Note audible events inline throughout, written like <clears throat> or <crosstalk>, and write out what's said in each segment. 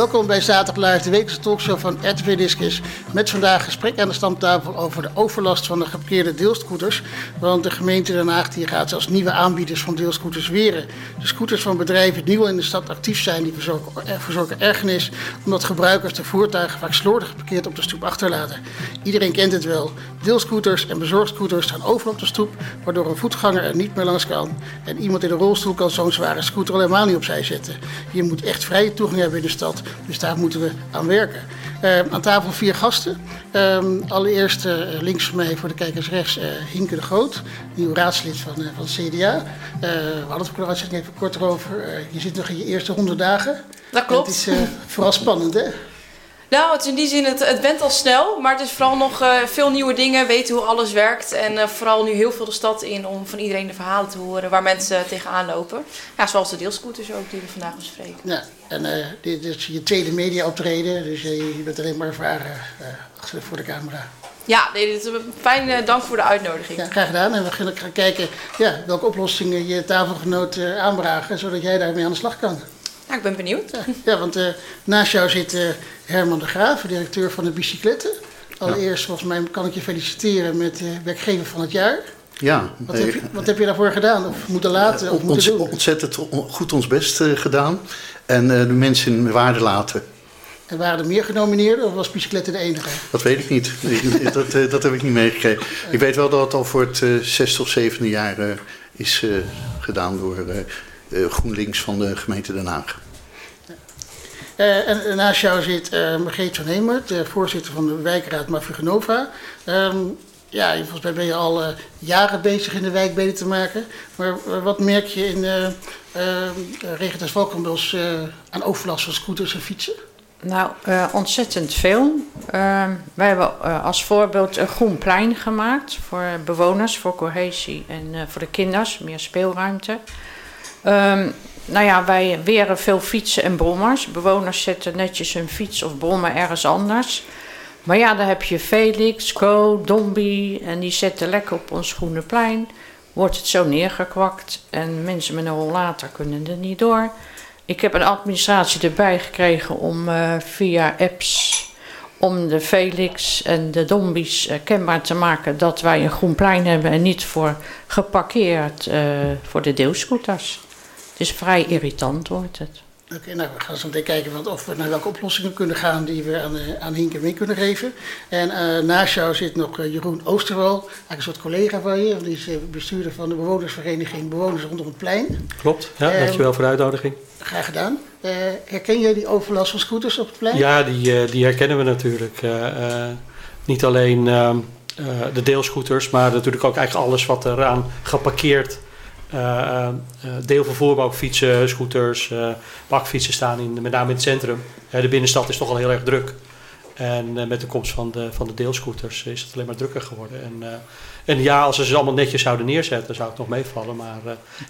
Welkom bij Zaterdag Live, de wekelijkse talkshow van RTV Discus. Met vandaag gesprek aan de stamtafel over de overlast van de geparkeerde deelscooters. Want de gemeente Den Haag die gaat als nieuwe aanbieders van deelscooters weren. De scooters van bedrijven die nieuw in de stad actief zijn, die verzorgen, verzorgen ergernis. Omdat gebruikers de voertuigen vaak slordig geparkeerd op de stoep achterlaten. Iedereen kent het wel. Deelscooters en bezorgscooters staan overal op de stoep, waardoor een voetganger er niet meer langs kan. En iemand in een rolstoel kan zo'n zware scooter al helemaal niet opzij zetten. Je moet echt vrije toegang hebben in de stad. Dus daar moeten we aan werken. Uh, aan tafel vier gasten. Uh, allereerst uh, links van mij voor de kijkers rechts uh, Hinke de Groot, nieuw raadslid van, van het CDA. we hadden het er even kort over. je zit nog in je eerste honderd dagen. Dat klopt. het is vooral spannend, hè? Nou, het is in die zin, het, het went al snel, maar het is vooral nog uh, veel nieuwe dingen, weten hoe alles werkt. En uh, vooral nu heel veel de stad in om van iedereen de verhalen te horen waar mensen tegenaan lopen. Ja, zoals de deelscooters ook die we vandaag bespreken. Ja, en uh, dit is je tweede media optreden, dus je bent alleen maar ervaren achter voor de camera. Ja, nee, dit is een fijn dank voor de uitnodiging. Ja, graag gedaan. En we gaan kijken ja, welke oplossingen je tafelgenoot aanbraken, zodat jij daarmee aan de slag kan. Ja, ik ben benieuwd. Ja, ja want uh, naast jou zit uh, Herman de Graaf, directeur van de Bicycletten. Allereerst, volgens mij kan ik je feliciteren met uh, werkgever van het jaar. Ja. Wat heb, je, wat heb je daarvoor gedaan? Of moeten laten? Of moeten doen? Ontzettend goed ons best gedaan. En de mensen in waarde laten. En waren er meer genomineerden of was Bicycletten de enige? Dat weet ik niet. <laughs> dat, dat heb ik niet meegekregen. Ik weet wel dat het al voor het zesde of zevende jaar is gedaan door GroenLinks van de gemeente Den Haag. Uh, en naast jou zit uh, Margreet van Hemert, de voorzitter van de wijkraad Mafugenova. Um, ja, volgens mij ben je al uh, jaren bezig in de wijk beter te maken. Maar wat merk je in uh, Regentas Valkenbos aan overlast van scooters en fietsen? Nou, ontzettend veel. Ehm, wij hebben als voorbeeld een groen plein gemaakt voor bewoners, voor cohesie en voor de kinders, meer speelruimte. Um, nou ja, wij weren veel fietsen en brommers. Bewoners zetten netjes hun fiets of brommer ergens anders. Maar ja, dan heb je Felix, Co, Dombi en die zetten lekker op ons groene plein. Wordt het zo neergekwakt en mensen met een rollator kunnen er niet door. Ik heb een administratie erbij gekregen om uh, via apps om de Felix en de Dombies uh, kenbaar te maken dat wij een groen plein hebben en niet voor geparkeerd uh, voor de deelscooters. Dus vrij irritant wordt het. Oké, okay, nou we gaan zo meteen kijken wat, of we naar welke oplossingen kunnen gaan die we aan, aan Hinke mee kunnen geven. En uh, naast jou zit nog uh, Jeroen Oosterwal, eigenlijk een soort collega van je, die is uh, bestuurder van de bewonersvereniging Bewoners rondom het plein. Klopt, ja, dankjewel voor de uitnodiging. Graag gedaan. herken jij die overlast van scooters op het plein? Ja, die, die herkennen we natuurlijk. niet alleen ehm, de deelscooters, maar natuurlijk ook eigenlijk alles wat eraan geparkeerd uh, deelvervoer, maar ook fietsen, scooters, uh, bakfietsen staan in, met name in het centrum. de binnenstad is toch al heel erg druk. En met de komst van de, van de deelscooters is het alleen maar drukker geworden. En, en ja, als ze ze allemaal netjes zouden neerzetten, zou het nog meevallen. Maar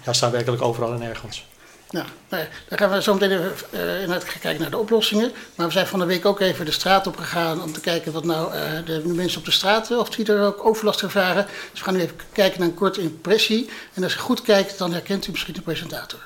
ja, staan werkelijk overal en ergens. Nou, nou dan gaan we zo meteen even uh, kijken naar de oplossingen. Maar we zijn van de week ook even de straat op gegaan om te kijken wat nou uh, de mensen op de straat, of die er ook overlast ervaren. Dus we gaan nu even kijken naar een korte impressie. En als je goed kijkt, dan herkent u misschien de presentator.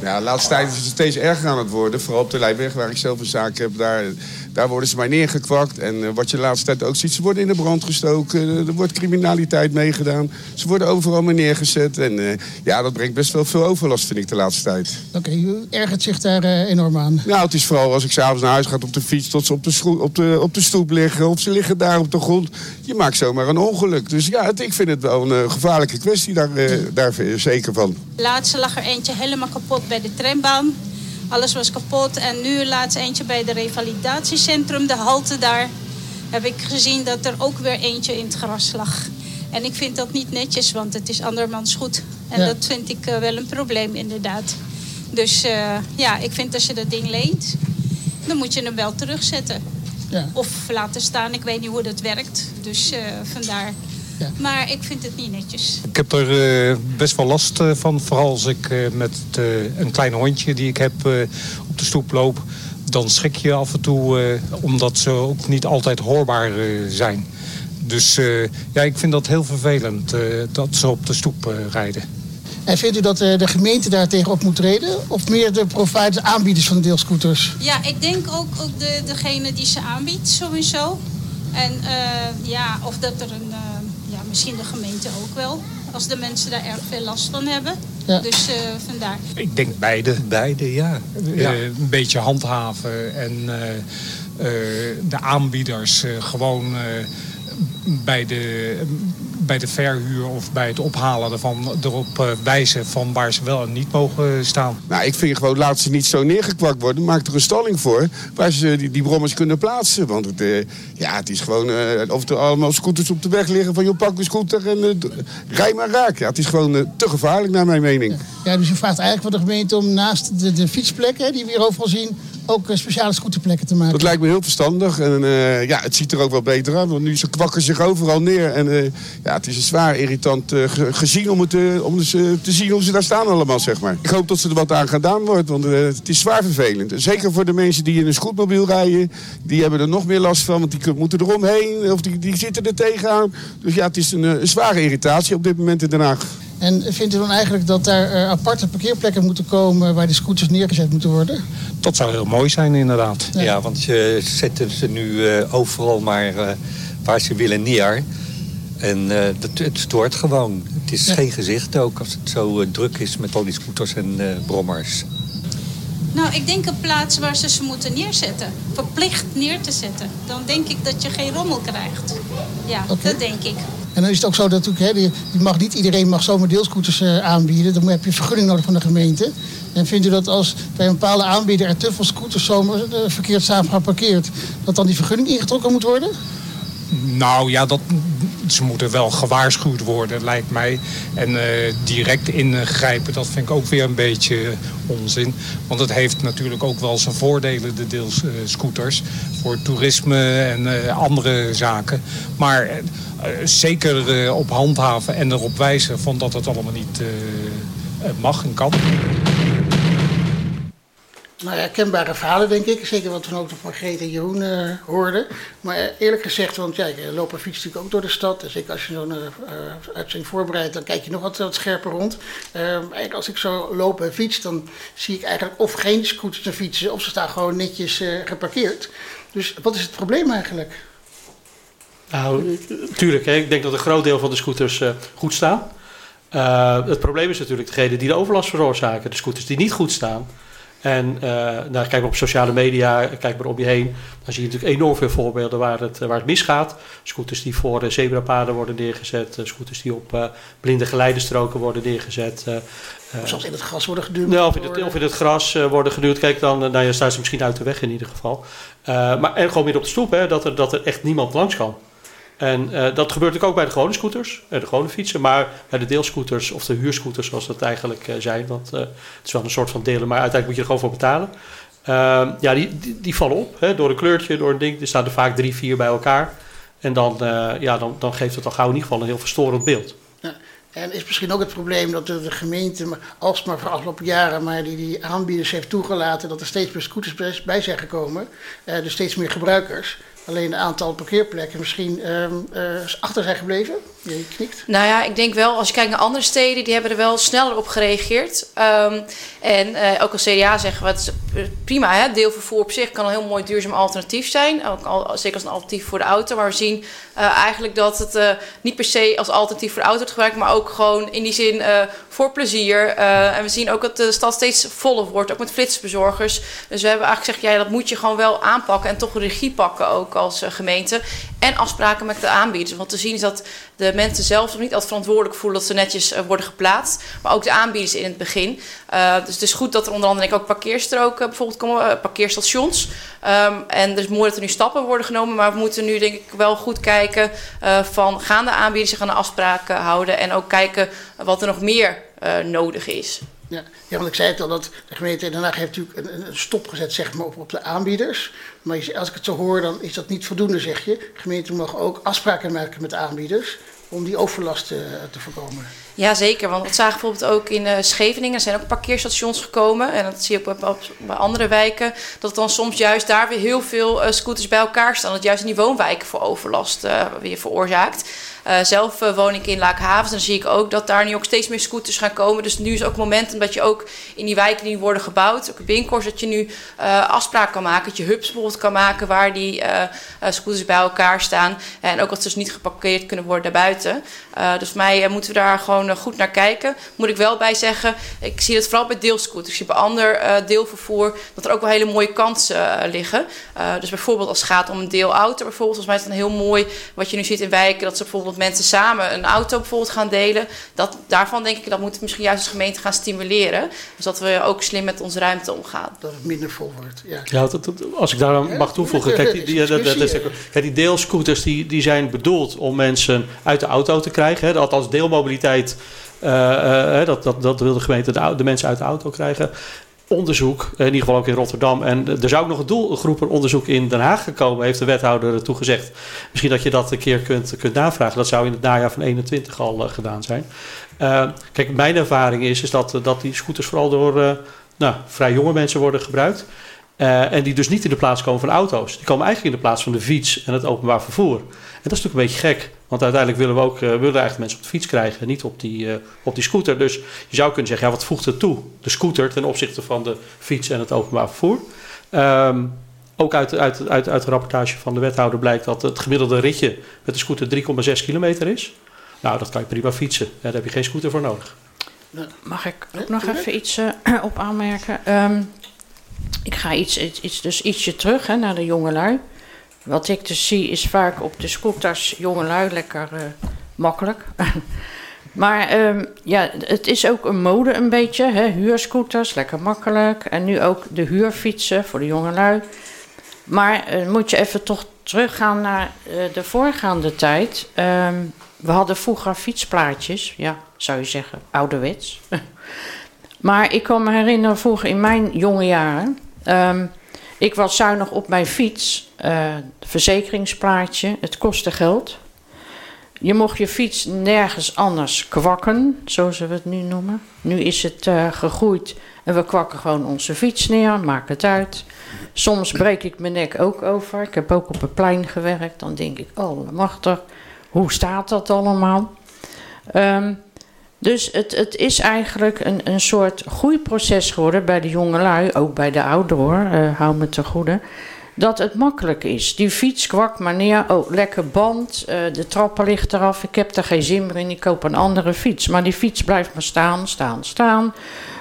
Ja, de laatste tijd is het steeds erger aan het worden. Vooral op de Leijweg, waar ik zelf een zaak heb. Daar, daar worden ze mij neergekwakt. En uh, wat je de laatste tijd ook ziet, ze worden in de brand gestoken. Uh, er wordt criminaliteit meegedaan. Ze worden overal maar neergezet. En uh, ja, dat brengt best wel veel overlast, vind ik, de laatste tijd. Oké, okay, u ergert zich daar enorm aan? Nou, het is vooral als ik s'avonds naar huis ga op de fiets... tot ze op de, op, de, op de stoep liggen of ze liggen daar op de grond. Je maakt zomaar een ongeluk. Dus ja, het, ik vind het wel een gevaarlijke kwestie daar, daar zeker van. Laatst lag er eentje helemaal kapot bij de trambaan. Alles was kapot. En nu laatst eentje bij de revalidatiecentrum, de halte daar. Heb ik gezien dat er ook weer eentje in het gras lag. En ik vind dat niet netjes, want het is andermans goed. En ja. dat vind ik uh, wel een probleem inderdaad. Dus uh, ja, ik vind als je dat ding leent, dan moet je hem wel terugzetten. Ja. Of laten staan, ik weet niet hoe dat werkt. Dus uh, vandaar ja. Maar ik vind het niet netjes. Ik heb er uh, best wel last uh, van. Vooral als ik uh, met een klein hondje die ik heb op de stoep loop. Dan schrik je af en toe omdat ze ook niet altijd hoorbaar zijn. Dus ja, ik vind dat heel vervelend dat ze op de stoep rijden. En vindt u dat de gemeente daar tegenop moet treden? Of meer de providers, aanbieders van de deelscooters? Ja, ik denk ook, ook de, degene die ze aanbiedt sowieso. En ja, of dat er een, misschien de gemeente ook wel. Als de mensen daar erg veel last van hebben. Ja. Dus uh, vandaar. Ik denk beide. Beide, ja. ja. Uh, een beetje handhaven en uh, de aanbieders gewoon bij de bij de verhuur of bij het ophalen ervan erop eh, wijzen van waar ze wel en niet mogen staan. Nou, ik vind gewoon, laat ze niet zo neergekwakt worden. Maak er een stalling voor waar ze die, die brommers kunnen plaatsen. Want het, uh, ja, het is gewoon, uh, of er allemaal scooters op de weg liggen van je pak een scooter en uh, rij maar raak. Ja, het is gewoon te gevaarlijk naar mijn mening. Ja, dus je vraagt eigenlijk van de gemeente om naast de, de fietsplekken die we hier overal zien ook speciale scooterplekken te maken. Dat lijkt me heel verstandig. En uh, ja, het ziet er ook wel beter uit. Want nu ze kwakken zich overal neer. En uh, ja, het is een zwaar irritant uh, gezien om, het, om te zien hoe ze daar staan allemaal, zeg maar. Ik hoop dat ze er wat aan gedaan wordt. Want het is zwaar vervelend. Zeker voor de mensen die in een scootmobiel rijden. Die hebben er nog meer last van. Want die moeten eromheen. Of die, die zitten er tegenaan. Dus ja, het is een, een zware irritatie op dit moment in Den Haag. En vindt u dan eigenlijk dat daar uh, aparte parkeerplekken moeten komen waar de scooters neergezet moeten worden? Dat zou heel mooi zijn, inderdaad. Ja, ja want je zetten ze nu uh, overal maar uh, waar ze willen neer. En dat, het stoort gewoon. Het is ja. geen gezicht ook als het zo druk is met al die scooters en brommers. Nou, ik denk een plaats waar ze ze moeten neerzetten. Verplicht neer te zetten. Dan denk ik dat je geen rommel krijgt. Ja, okay. dat denk ik. En dan is het ook zo dat hè, die, die mag niet iedereen mag zomaar deelscooters uh, aanbieden. Dan heb je vergunning nodig van de gemeente. En vindt u dat als bij een bepaalde aanbieder er te veel scooters zomaar uh, verkeerd samen geparkeerd, dat dan die vergunning ingetrokken moet worden? Nou ja, dat, ze moeten wel gewaarschuwd worden, lijkt mij. En uh, direct ingrijpen, dat vind ik ook weer een beetje onzin. Want het heeft natuurlijk ook wel zijn voordelen, de deelscooters. voor toerisme en uh, andere zaken. Maar zeker op handhaven en erop wijzen van dat het allemaal niet mag en kan nou, herkenbare verhalen, denk ik. Zeker wat we ook nog en Jeroen uh, hoorden. Maar uh, eerlijk gezegd, want ja, je loopt fiets natuurlijk ook door de stad. Dus als je zo'n uh, uitzending voorbereidt, dan kijk je nog wat, wat scherper rond. eigenlijk als ik zo loop en fiets, dan zie ik eigenlijk of geen scooters en fietsen, of ze staan gewoon netjes geparkeerd. Dus wat is het probleem eigenlijk? Nou, tuurlijk. Hè. Ik denk dat een groot deel van de scooters goed staan. het probleem is natuurlijk degene die de overlast veroorzaken. De scooters die niet goed staan. En uh, nou, kijk maar op sociale media, kijk maar om je heen. Dan zie je natuurlijk enorm veel voorbeelden waar het, waar het misgaat. Scooters die voor uh, zebrapaden worden neergezet. Scooters die op blinde geleidestroken worden neergezet. of zelfs in het gras worden geduwd. Nou, of, in het, of in het gras worden geduwd. Kijk, dan nou, ja, staan ze misschien uit de weg in ieder geval. maar en gewoon midden op de stoep, hè, dat, er, dat er echt niemand langs kan. En uh, dat gebeurt ook bij de gewone scooters, de gewone fietsen, maar bij de deelscooters of de huurscooters, zoals dat eigenlijk uh, zijn. Want het is wel een soort van delen, maar uiteindelijk moet je er gewoon voor betalen. Ehm, ja, die, die, vallen op hè, door een kleurtje, door een ding. Er staan er vaak drie, vier bij elkaar. En dan, ja, dan, dan geeft het al gauw in ieder geval een heel verstorend beeld. En is misschien ook het probleem dat de, de gemeente alsmaar voor afgelopen jaren maar die, die aanbieders heeft toegelaten dat er steeds meer scooters bij zijn gekomen. dus steeds meer gebruikers alleen een aantal parkeerplekken misschien um, uh, achter zijn gebleven? Je knikt. Nou ja, ik denk wel, als je kijkt naar andere steden, die hebben er wel sneller op gereageerd. Um, en uh, ook als CDA zeggen we, het is prima, hè? deelvervoer op zich kan een heel mooi duurzaam alternatief zijn. Ook al, zeker als een alternatief voor de auto. Maar we zien uh, eigenlijk dat het uh, niet per se als alternatief voor de auto wordt gebruikt, maar ook gewoon in die zin voor plezier. en we zien ook dat de stad steeds voller wordt, ook met flitsbezorgers. Dus we hebben eigenlijk gezegd, ja, dat moet je gewoon wel aanpakken en toch regie pakken ook als gemeente. En afspraken met de aanbieders. Want te zien is dat de mensen zelf niet altijd verantwoordelijk voelen dat ze netjes uh, worden geplaatst. Maar ook de aanbieders in het begin. Uh, dus het is goed dat er onder andere ook parkeerstroken bijvoorbeeld komen, parkeerstations. Um, en is mooi dat er nu stappen worden genomen. Maar we moeten nu denk ik wel goed kijken van gaan de aanbieders zich aan de afspraken houden. En ook kijken wat er nog meer nodig is. Ja, ja, want ik zei het al, dat de gemeente Den Haag heeft natuurlijk een, een stop gezet zeg maar, op de aanbieders. Maar als ik het zo hoor, dan is dat niet voldoende, zeg je. De gemeente mag ook afspraken maken met de aanbieders om die overlast te, te voorkomen. Ja, zeker. Want we zagen bijvoorbeeld ook in uh, Scheveningen. Er zijn ook parkeerstations gekomen. En dat zie je ook bij andere wijken. Dat dan soms juist daar weer heel veel uh, scooters bij elkaar staan. Dat juist in die woonwijken voor overlast weer veroorzaakt. Eh, zelf uh, woon ik in Laakhavens. Dan zie ik ook dat daar nu ook steeds meer scooters gaan komen. Dus nu is ook het moment dat je ook in die wijken die worden gebouwd, ook in winkels, dat je nu afspraken kan maken. Dat je hubs bijvoorbeeld kan maken waar die scooters bij elkaar staan. En ook dat ze dus niet geparkeerd kunnen worden daarbuiten. dus voor mij moeten we daar gewoon goed naar kijken. Moet ik wel bij zeggen, ik zie het vooral bij deelscooters. Ik zie bij ander deelvervoer dat er ook wel hele mooie kansen liggen. dus bijvoorbeeld als het gaat om een deelauto, bijvoorbeeld, volgens mij is het dan heel mooi wat je nu ziet in wijken, dat ze bijvoorbeeld mensen samen een auto bijvoorbeeld gaan delen. Dat, daarvan denk ik, dat moet misschien juist als gemeente gaan stimuleren. Dus dat we ook slim met onze ruimte omgaan. Dat het minder vol wordt. Ja, ja als ik daar mag toevoegen. Kijk, die, die, dat, dat is, kijk, die deelscooters die, die zijn bedoeld om mensen uit de auto te krijgen. Hè, althans deelmobiliteit. Uh, uh, dat, dat, dat wil de gemeente de, de, mensen uit de auto krijgen onderzoek, in ieder geval ook in Rotterdam. En er zou ook nog een doelgroepenonderzoek in Den Haag gekomen, heeft de wethouder toegezegd. Misschien dat je dat een keer kunt, kunt navragen. Dat zou in het najaar van 21 al uh, gedaan zijn. Uh, kijk, mijn ervaring is, is dat, dat die scooters vooral door nou, vrij jonge mensen worden gebruikt. Uh, en die dus niet in de plaats komen van auto's. Die komen eigenlijk in de plaats van de fiets en het openbaar vervoer. En dat is natuurlijk een beetje gek. Want uiteindelijk willen we ook uh, willen eigenlijk mensen op de fiets krijgen, niet op die, uh, op die scooter. Dus je zou kunnen zeggen, ja, wat voegt het toe? De scooter ten opzichte van de fiets en het openbaar vervoer. Um, ook uit, uit, uit, uit de rapportage van de wethouder blijkt dat het gemiddelde ritje met de scooter 3,6 kilometer is. Nou, dat kan je prima fietsen. Ja, daar heb je geen scooter voor nodig. Mag ik ook nog even iets uh, <clears throat> op aanmerken? Um, ik ga iets, iets, dus ietsje terug hè, naar de jongelui. Wat ik dus zie is vaak op de scooters jongelui lekker uh, makkelijk. <laughs> maar um, ja, het is ook een mode een beetje. Hè? Huurscooters, lekker makkelijk. En nu ook de huurfietsen voor de jongelui. Maar uh, moet je even toch teruggaan naar uh, de voorgaande tijd. Um, we hadden vroeger fietsplaatjes. Ja, zou je zeggen, ouderwets. <laughs> maar ik kan me herinneren vroeger in mijn jonge jaren... Um, ik was zuinig op mijn fiets. Uh, verzekeringsplaatje, het kostte geld. Je mocht je fiets nergens anders kwakken, zoals we het nu noemen. Nu is het uh, gegroeid en we kwakken gewoon onze fiets neer, maakt het uit. Soms breek ik mijn nek ook over. Ik heb ook op een plein gewerkt. Dan denk ik, oh, machtig, hoe staat dat allemaal? Um, dus het, het is eigenlijk een, een soort groeiproces geworden bij de jongelui, ook bij de ouderen hoor, uh, hou me te goede. Dat het makkelijk is. Die fiets kwak maar neer. Oh, lekker band. Uh, de trappen ligt eraf. Ik heb er geen zin meer in. Ik koop een andere fiets. Maar die fiets blijft maar staan, staan, staan.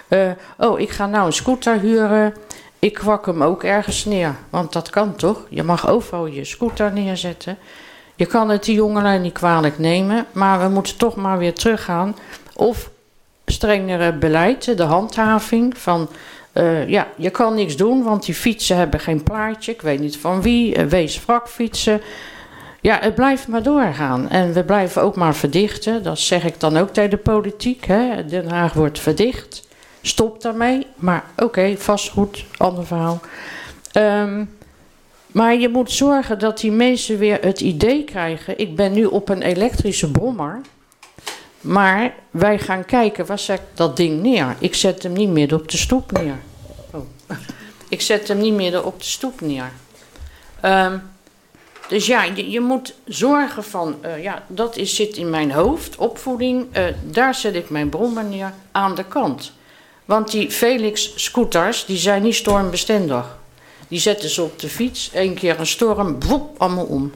Uh, oh, ik ga nou een scooter huren. Ik kwak hem ook ergens neer. Want dat kan toch? Je mag overal je scooter neerzetten. Je kan het die jongelui niet kwalijk nemen. Maar we moeten toch maar weer teruggaan of strengere beleid, de handhaving van... Uh, ja, je kan niks doen, want die fietsen hebben geen plaatje. Ik weet niet van wie. Uh, wees wrakfietsen. Ja, het blijft maar doorgaan. En we blijven ook maar verdichten. Dat zeg ik dan ook tegen de politiek. Hè. Den Haag wordt verdicht. Stop daarmee. Maar oké, vastgoed, ander verhaal. Um, maar je moet zorgen dat die mensen weer het idee krijgen. Ik ben nu op een elektrische brommer. Maar wij gaan kijken, waar zet dat ding neer? Ik zet hem niet meer op de stoep neer. Oh. <laughs> Ik zet hem niet meer op de stoep neer. Um, dus ja, je, moet zorgen van, uh, ja, dat is, zit in mijn hoofd, opvoeding. Uh, daar zet ik mijn brommer neer aan de kant. Want die Felix scooters, die zijn niet stormbestendig. Die zetten ze op de fiets, één keer een storm, woep, allemaal om.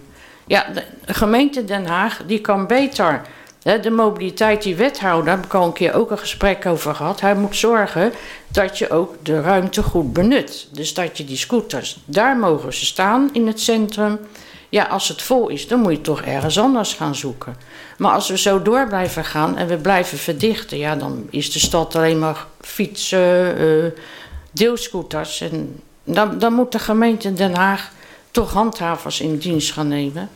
Ja, de gemeente Den Haag, die kan beter de mobiliteit, die wethouder, daar heb ik al een keer ook een gesprek over gehad. Hij moet zorgen dat je ook de ruimte goed benut. Dus dat je die scooters, daar mogen ze staan in het centrum. Ja, als het vol is, dan moet je toch ergens anders gaan zoeken. Maar als we zo door blijven gaan en we blijven verdichten, ja, dan is de stad alleen maar fietsen, uh, deelscooters. En dan, dan moet de gemeente Den Haag toch handhavers in dienst gaan nemen.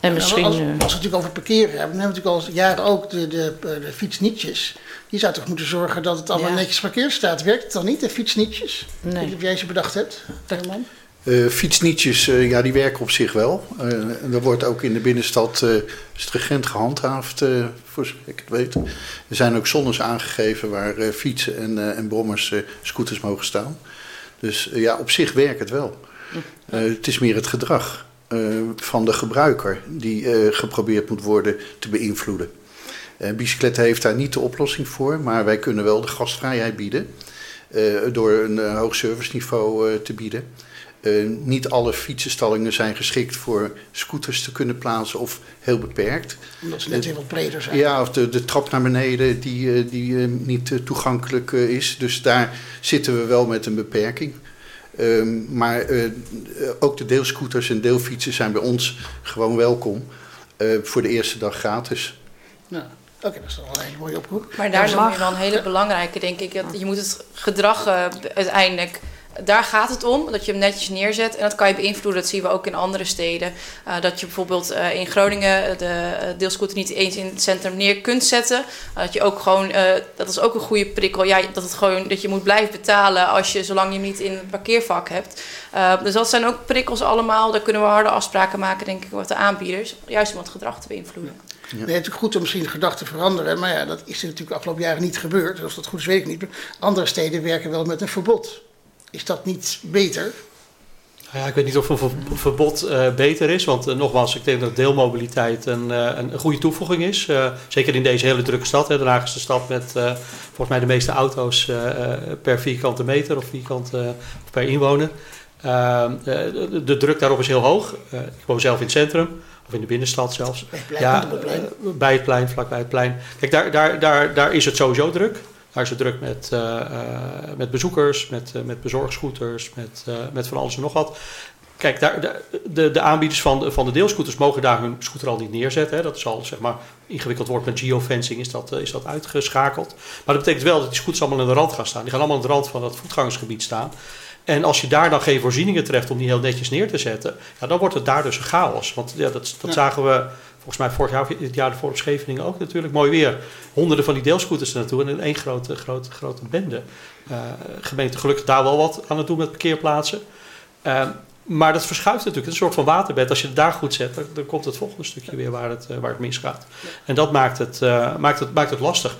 En misschien, als, als, we het natuurlijk over parkeren hebben, we hebben natuurlijk al jaren ook de, de, de fietsnietjes. Die zou toch moeten zorgen dat het allemaal netjes parkeerd staat. Werkt het dan niet, de fietsnietjes? Nee. Die jij ze bedacht hebt, Terman? Uh, fietsnietjes, uh, ja, die werken op zich wel. Uh, er wordt ook in de binnenstad stringent gehandhaafd, voor zover ik het weet. Er zijn ook zones aangegeven waar fietsen en, en brommers, scooters mogen staan. Dus ja, op zich werkt het wel. het is meer het gedrag. Eh, van de gebruiker die eh, geprobeerd moet worden te beïnvloeden. Uh, Bicycletten heeft daar niet de oplossing voor, maar wij kunnen wel de gastvrijheid bieden door een hoog serviceniveau te bieden. niet alle fietsenstallingen zijn geschikt voor scooters te kunnen plaatsen of heel beperkt. Omdat ze net even wat breder zijn. Ja, of de, de trap naar beneden die, die niet toegankelijk is. Dus daar zitten we wel met een beperking. Um, maar uh, ook de deelscooters en deelfietsen zijn bij ons gewoon welkom. Uh, voor de eerste dag gratis. Ja. Oké, okay, dat is wel een hele mooie oproep. Maar daar noem je wel een hele belangrijke, denk ik. Dat je moet het gedrag uh, uiteindelijk daar gaat het om, dat je hem netjes neerzet. En dat kan je beïnvloeden, dat zien we ook in andere steden. Uh, dat je bijvoorbeeld uh, in Groningen de uh, deelscooter niet eens in het centrum neer kunt zetten. dat je ook gewoon, dat is ook een goede prikkel, ja, dat, het gewoon, dat je moet blijven betalen als je, zolang je hem niet in het parkeervak hebt. dus dat zijn ook prikkels allemaal. Daar kunnen we harde afspraken maken, denk ik, met de aanbieders. Juist om het gedrag te beïnvloeden. Ja. Ja. Nee, het is natuurlijk goed om misschien de gedachten te veranderen. Maar ja, dat is natuurlijk de afgelopen jaren niet gebeurd. Dus of dat goed is, weet ik niet. Andere steden werken wel met een verbod. Is dat niet beter? Ja, ik weet niet of een verbod uh, beter is. Want uh, nogmaals, ik denk dat deelmobiliteit een, uh, een goede toevoeging is. zeker in deze hele drukke stad. Hè. Den Haag is de stad met volgens mij de meeste auto's per vierkante meter of, vierkante, per inwoner. Ehm, de, de, druk daarop is heel hoog. ik woon zelf in het centrum. Of in de binnenstad zelfs. Bij het plein, ja, het bij het plein, vlakbij het plein. Kijk, daar, daar, daar, daar is het sowieso druk. Daar is het druk met, uh, uh, met bezoekers, met, uh, met bezorgscooters, met, met van alles en nog wat. Kijk, daar, de, de, de, aanbieders van de, van de deelscooters mogen daar hun scooter al niet neerzetten. Hè. Dat is al zeg maar, ingewikkeld wordt met geofencing, is dat, is dat uitgeschakeld. Maar dat betekent wel dat die scooters allemaal aan de rand gaan staan. Die gaan allemaal aan de rand van het voetgangersgebied staan. En als je daar dan geen voorzieningen treft om die heel netjes neer te zetten, ja, dan wordt het daar dus een chaos. Want ja, dat, dat ja. zagen we volgens mij vorig jaar, het jaar ervoor op Scheveningen ook natuurlijk. Mooi weer. Honderden van die deelscooters naartoe en in één grote, grote, grote bende. Uh, gemeente gelukkig daar wel wat aan het doen met parkeerplaatsen. Uh, maar dat verschuift natuurlijk. Het is een soort van waterbed. Als je het daar goed zet, dan, komt het volgende stukje weer waar het, uh, waar het misgaat. En dat maakt het, maakt, het, maakt het lastig.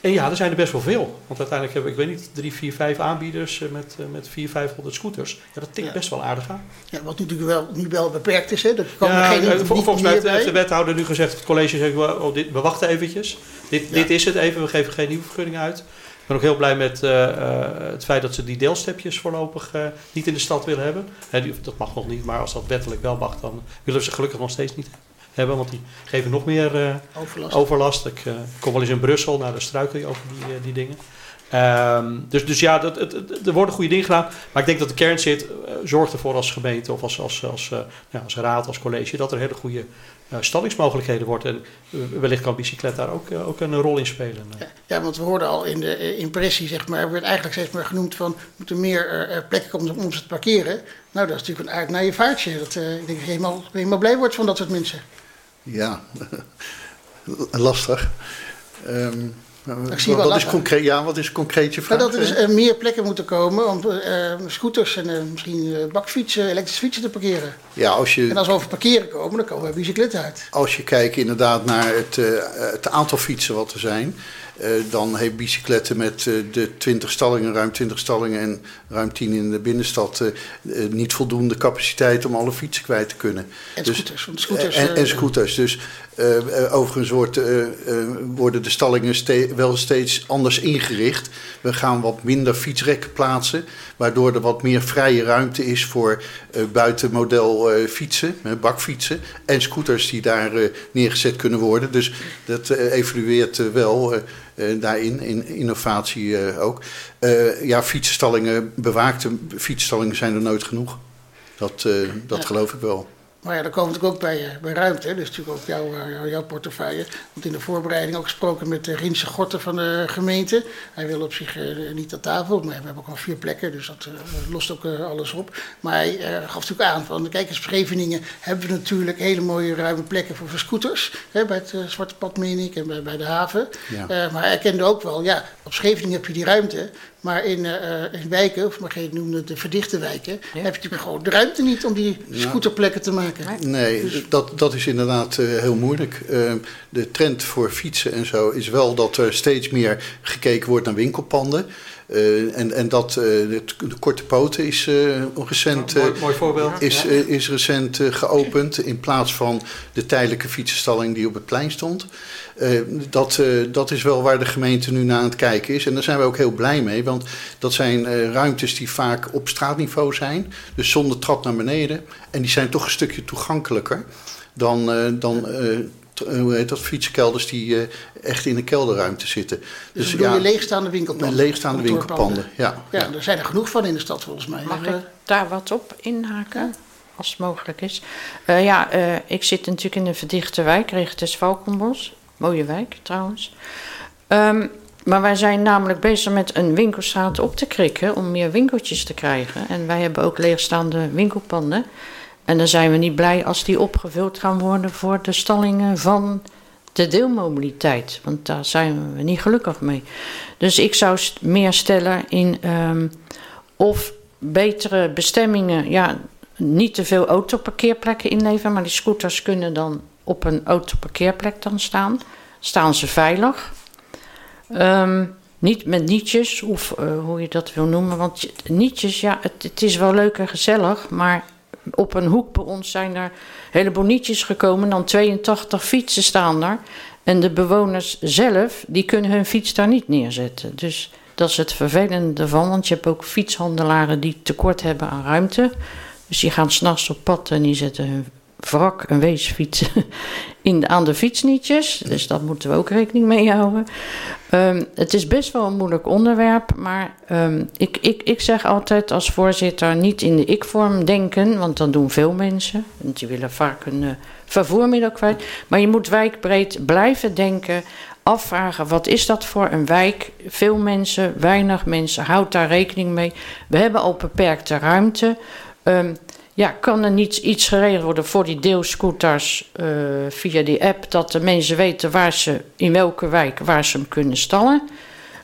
En ja, er zijn er best wel veel. Want uiteindelijk hebben we, ik weet niet, drie, vier, vijf aanbieders met, met vier, vijfhonderd scooters. Ja, dat tikt ja. best wel aardig aan. Ja, wat natuurlijk wel, nu wel beperkt is. Hè? Dat kan ja, geen, vol, volgens mij heeft de wethouder nu gezegd, het college zegt, oh, dit, we wachten eventjes. Dit, ja. dit is het even, we geven geen nieuwe vergunning uit. Ik ben ook heel blij met uh, het feit dat ze die deelstepjes voorlopig uh, niet in de stad willen hebben. He, die, dat mag nog niet, maar als dat wettelijk wel mag, dan willen we ze gelukkig nog steeds niet hebben, want die geven nog meer uh, overlast. overlast. Ik uh, kom wel eens in Brussel, nou, daar struikel je over die, uh, die dingen. Um, dus, dus ja, dat, het, het, er worden goede dingen gedaan. Maar ik denk dat de kern zit, zorg ervoor als gemeente of als, als, als, ja, als raad, als college, dat er hele goede stallingsmogelijkheden wordt. En wellicht kan bicyclet daar ook, ook een rol in spelen. Ja, ja, want we hoorden al in de impressie, zeg maar, werd eigenlijk steeds maar genoemd van, moeten meer plekken komen om ze te parkeren. Nou, dat is natuurlijk een aard naar je vaartje. Dat, ik denk dat je helemaal, helemaal blij wordt van dat soort mensen. Ja, <laughs> lastig. Um, ik zie wat, wel is concreet, ja, wat is concreet je vraag? Nou, dat er dus uh, meer plekken moeten komen om uh, scooters en uh, misschien bakfietsen, elektrische fietsen te parkeren. Ja, als je, en als we over parkeren komen, dan komen we bicycletten uit. Als je kijkt inderdaad naar het, het aantal fietsen wat er zijn... Uh, dan heeft bicycletten met uh, de 20 stallingen, ruim 20 stallingen en ruim 10 in de binnenstad uh, niet voldoende capaciteit om alle fietsen kwijt te kunnen. En dus, scooters. scooters en, en, scooters. Dus overigens wordt, worden de stallingen ste wel steeds anders ingericht. We gaan wat minder fietsrekken plaatsen, waardoor er wat meer vrije ruimte is voor buitenmodel fietsen, bakfietsen en scooters die daar neergezet kunnen worden. Dus dat evolueert wel. Uh, daarin, in innovatie uh, ook. Uh, ja, fietsstallingen, bewaakte fietsstallingen zijn er nooit genoeg. Dat, dat geloof ik wel. Maar ja, dan komen we natuurlijk ook bij, bij ruimte. Dus natuurlijk ook jouw, jouw, jouw portefeuille. Want in de voorbereiding ook gesproken met de Riense Gorten van de gemeente. Hij wil op zich uh, niet aan tafel, maar we hebben ook al vier plekken. Dus dat uh, lost ook uh, alles op. Maar hij gaf natuurlijk aan van, kijk eens, Scheveningen hebben we natuurlijk hele mooie ruime plekken voor, voor scooters. Hè, bij het Zwarte Pad, meen ik, en bij, bij de haven. Ja. maar hij erkende ook wel, ja, op Scheveningen heb je die ruimte. Maar in, uh, in wijken, of maar je noemde de verdichte wijken, ja. heb je natuurlijk gewoon de ruimte niet om die scooterplekken te maken. Nee, dus. dat, dat is inderdaad uh, heel moeilijk. Uh, de trend voor fietsen en zo is wel dat er steeds meer gekeken wordt naar winkelpanden. Uh, en, en dat de, de, korte poten is uh, recent, mooi, mooi voorbeeld. is, is recent geopend in plaats van de tijdelijke fietsenstalling die op het plein stond. dat, dat is wel waar de gemeente nu naar aan het kijken is. En daar zijn we ook heel blij mee, want dat zijn ruimtes die vaak op straatniveau zijn, dus zonder trap naar beneden. En die zijn toch een stukje toegankelijker dan, dan hoe heet dat, fietskelders die uh, echt in een kelderruimte zitten. Dus, dus ja, je leegstaande winkelpanden? Leegstaande winkelpanden, ja. ja. er zijn er genoeg van in de stad volgens mij. Mag ik daar wat op inhaken? Als het mogelijk is. Uh, ja, uh, ik zit natuurlijk in een verdichte wijk, Richtes Valkenbos. Mooie wijk trouwens. Um, maar wij zijn namelijk bezig met een winkelstraat op te krikken om meer winkeltjes te krijgen. En wij hebben ook leegstaande winkelpanden. En dan zijn we niet blij als die opgevuld gaan worden voor de stallingen van de deelmobiliteit. Want daar zijn we niet gelukkig mee. Dus ik zou meer stellen in um, of betere bestemmingen. Ja, niet te veel autoparkeerplekken inleveren, maar die scooters kunnen dan op een autoparkeerplek dan staan. Staan ze veilig. Um, niet met nietjes, of uh, hoe je dat wil noemen. Want nietjes, ja, het, het is wel leuk en gezellig, maar op een hoek bij ons zijn er hele bonietjes gekomen. Dan 82 fietsen staan daar. En de bewoners zelf, die kunnen hun fiets daar niet neerzetten. Dus dat is het vervelende ervan. Want je hebt ook fietshandelaren die tekort hebben aan ruimte. Dus die gaan s'nachts op pad en die zetten hun wrak, een weesfiets, <laughs> in, aan de fietsnietjes. Dus dat moeten we ook rekening mee houden. Um, het is best wel een moeilijk onderwerp, maar um, ik, ik, ik zeg altijd als voorzitter niet in de ik-vorm denken, want dan doen veel mensen. Want die willen vaak een uh, vervoermiddel kwijt. Maar je moet wijkbreed blijven denken, afvragen wat is dat voor een wijk. Veel mensen, weinig mensen, houd daar rekening mee. We hebben al beperkte ruimte. Um, ja, kan er niet iets geregeld worden voor die deelscooters uh, via die app, dat de mensen weten waar ze, in welke wijk, waar ze hem kunnen stallen?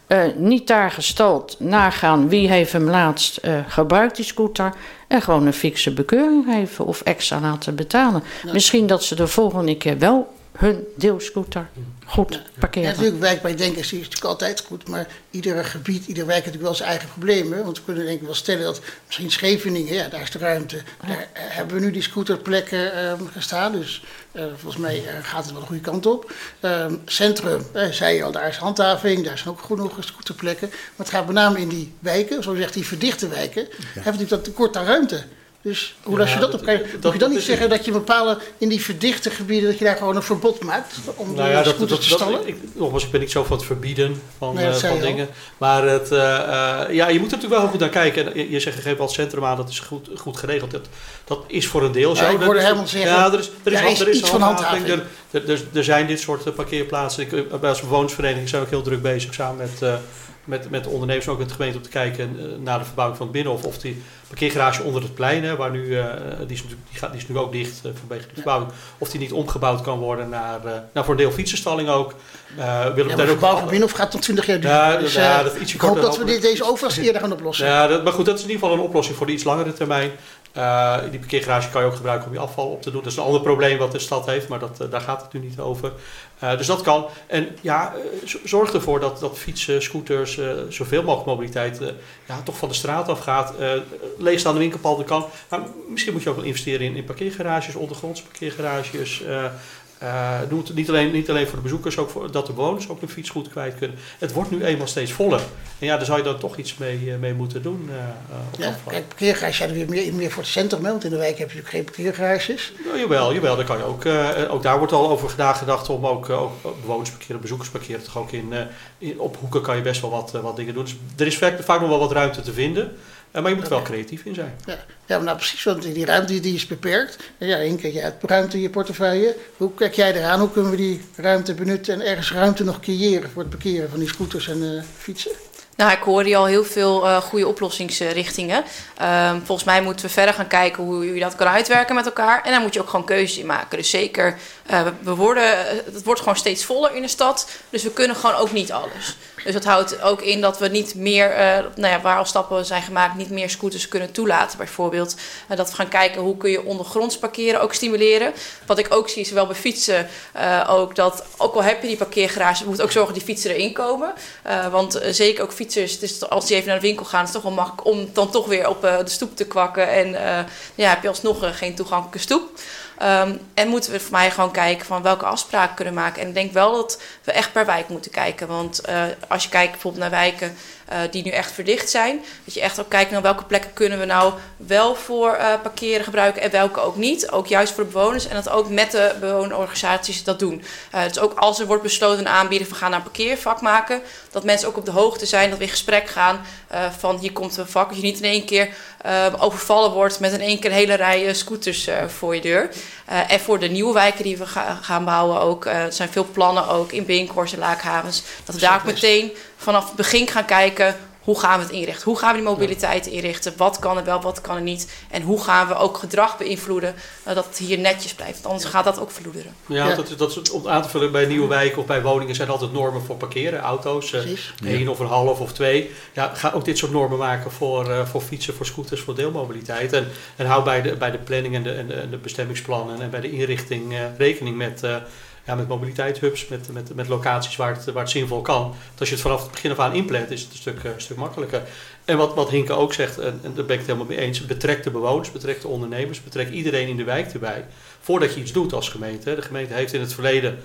Uh, niet daar gestald, nagaan wie heeft hem laatst uh, gebruikt, die scooter. En gewoon een fikse bekeuring geven of extra laten betalen. Misschien dat ze de volgende keer wel hun deelscooter goed parkeren. Ja, natuurlijk, wijk bij denken is natuurlijk altijd goed, maar iedere gebied, ieder wijk heeft natuurlijk wel zijn eigen problemen. Want we kunnen denk ik wel stellen dat misschien Scheveningen, ja, daar is de ruimte. Daar hebben we nu die scooterplekken uh, gestaan, dus uh, volgens mij uh, gaat het wel de goede kant op. Ehm, centrum, zei je al, daar is handhaving, daar zijn ook genoeg scooterplekken. Maar het gaat met name in die wijken, zoals zegt die verdichte wijken, ja. hebben natuurlijk dat tekort aan ruimte. Dus hoe als je dat op kijkt, moet je dan niet zeggen dat je bepalen in die verdichte gebieden, dat je daar gewoon een verbod maakt om nou ja, dat, dat, te stallen? ik, nogmaals, ik ben niet zo van het verbieden van, nee, uh, van dingen. Maar het, uh, uh, ja, je moet er natuurlijk wel goed naar kijken. En je, zegt gegeven wat centrum aan, dat is goed, goed geregeld. Dat, dat is voor een deel zo. Ja, ik hoorde helemaal zeggen, ja, er is, er is, er is, er is iets van handhaving. Er, er, zijn dit soort parkeerplaatsen. Ik, als bewonersvereniging zijn we ook heel druk bezig samen met met, met de ondernemers, ook met de gemeente, om te kijken uh, naar de verbouwing van het binnenhof. Of die parkeergarage onder het plein, hè, waar nu, uh, die, is, die, gaat, die is nu ook dicht uh, vanwege de verbouwing. Of die niet omgebouwd kan worden naar, nou, voor een deel fietsenstalling ook. Uh, willen ja, verbouwing van binnenhof gaat tot 20 jaar duren. Dus, ja, dat ietsje ik hoop dat we dit, deze overlast eerder gaan oplossen. Ja, dat, maar goed, dat is in ieder geval een oplossing voor de iets langere termijn. Uh, die parkeergarage kan je ook gebruiken om je afval op te doen. Dat is een ander probleem wat de stad heeft, maar dat, uh, daar gaat het nu niet over. Uh, dus dat kan. En ja, zorg ervoor dat, dat fietsen, scooters, zoveel mogelijk mobiliteit ja, toch van de straat af gaat. leegstaande winkelpanden kan. Maar misschien moet je ook wel investeren in, in parkeergarages, ondergrondse parkeergarages. Uh, doe het niet alleen, niet alleen voor de bezoekers, ook voor, dat de bewoners ook een fiets goed kwijt kunnen. Het wordt nu eenmaal steeds voller. En ja, daar zou je dan toch iets mee, uh, mee moeten doen. Uh, ja, kijk, parkeergarages zijn weer meer, meer voor het centrum, want in de wijk heb je natuurlijk geen parkeergarages. Nou, jawel, jawel, daar kan je ook. ook daar wordt al over gedacht om ook, ook bewoners parkeren, bezoekers parkeren. Toch ook in, in, op hoeken kan je best wel wat, wat dingen doen. Dus er is vaak, vaak nog wel wat ruimte te vinden. Maar je moet er wel creatief in zijn. Ja, ja nou precies, want die ruimte die is beperkt. Ja, één keer je ruimte in je portefeuille. Hoe kijk jij eraan? Hoe kunnen we die ruimte benutten en ergens ruimte nog creëren voor het parkeren van die scooters en uh, fietsen? Nou, ik hoorde hier al heel veel uh, goede oplossingsrichtingen. Um, volgens mij moeten we verder gaan kijken hoe je dat kan uitwerken met elkaar. En daar moet je ook gewoon keuzes in maken. Dus zeker, uh, we worden, het wordt gewoon steeds voller in de stad. Dus we kunnen gewoon ook niet alles. Dus dat houdt ook in dat we niet meer, uh, nou ja, waar al stappen zijn gemaakt, niet meer scooters kunnen toelaten. Bijvoorbeeld uh, dat we gaan kijken hoe kun je ondergronds parkeren ook stimuleren. Wat ik ook zie, zowel bij fietsen, ook dat, ook al heb je die parkeergarage, moet ook zorgen dat die fietsen erin komen. want zeker ook fietsers, als die even naar de winkel gaan, is het toch wel makkelijk om dan toch weer op de stoep te kwakken. En ja, heb je alsnog geen toegankelijke stoep. Um, en moeten we voor mij gewoon kijken van welke afspraken kunnen maken. En ik denk wel dat we echt per wijk moeten kijken. Want uh, als je kijkt bijvoorbeeld naar wijken uh, die nu echt verdicht zijn, dat je echt ook kijkt naar welke plekken kunnen we nou wel voor uh, parkeren gebruiken en welke ook niet. Ook juist voor de bewoners en dat ook met de bewonerorganisaties dat doen. dus ook als er wordt besloten aanbieden van gaan naar een parkeervak maken, dat mensen ook op de hoogte zijn, dat we in gesprek gaan van hier komt een vak. Dat je niet in één keer overvallen wordt met in één keer een hele rij scooters voor je deur. En voor de nieuwe wijken die we ga, gaan bouwen ook. Er zijn veel plannen ook in Binkhorst en Laakhavens. Dat we daar ook meteen vanaf het begin gaan kijken hoe gaan we het inrichten? Hoe gaan we die mobiliteit inrichten? Wat kan er wel, wat kan er niet? En hoe gaan we ook gedrag beïnvloeden uh, dat het hier netjes blijft? Want anders gaat dat ook verloederen. Ja, ja. Dat, dat is om aan te vullen bij nieuwe wijken of bij woningen zijn altijd normen voor parkeren. Auto's, uh, één of een half of twee. Ja, ga ook dit soort normen maken voor, uh, voor fietsen, voor scooters, voor deelmobiliteit. En, en hou bij de, bij de planning en de, en de, en de bestemmingsplannen en bij de inrichting rekening met ja, met mobiliteitshubs, met, met, met locaties waar het, waar het zinvol kan. Dat als je het vanaf het begin af aan inplant, is het een stuk, uh, stuk makkelijker. En wat, wat Hinke ook zegt, en, en daar ben ik het helemaal mee eens, betrek de bewoners, betrek de ondernemers, betrek iedereen in de wijk erbij. Voordat je iets doet als gemeente. De gemeente heeft in het verleden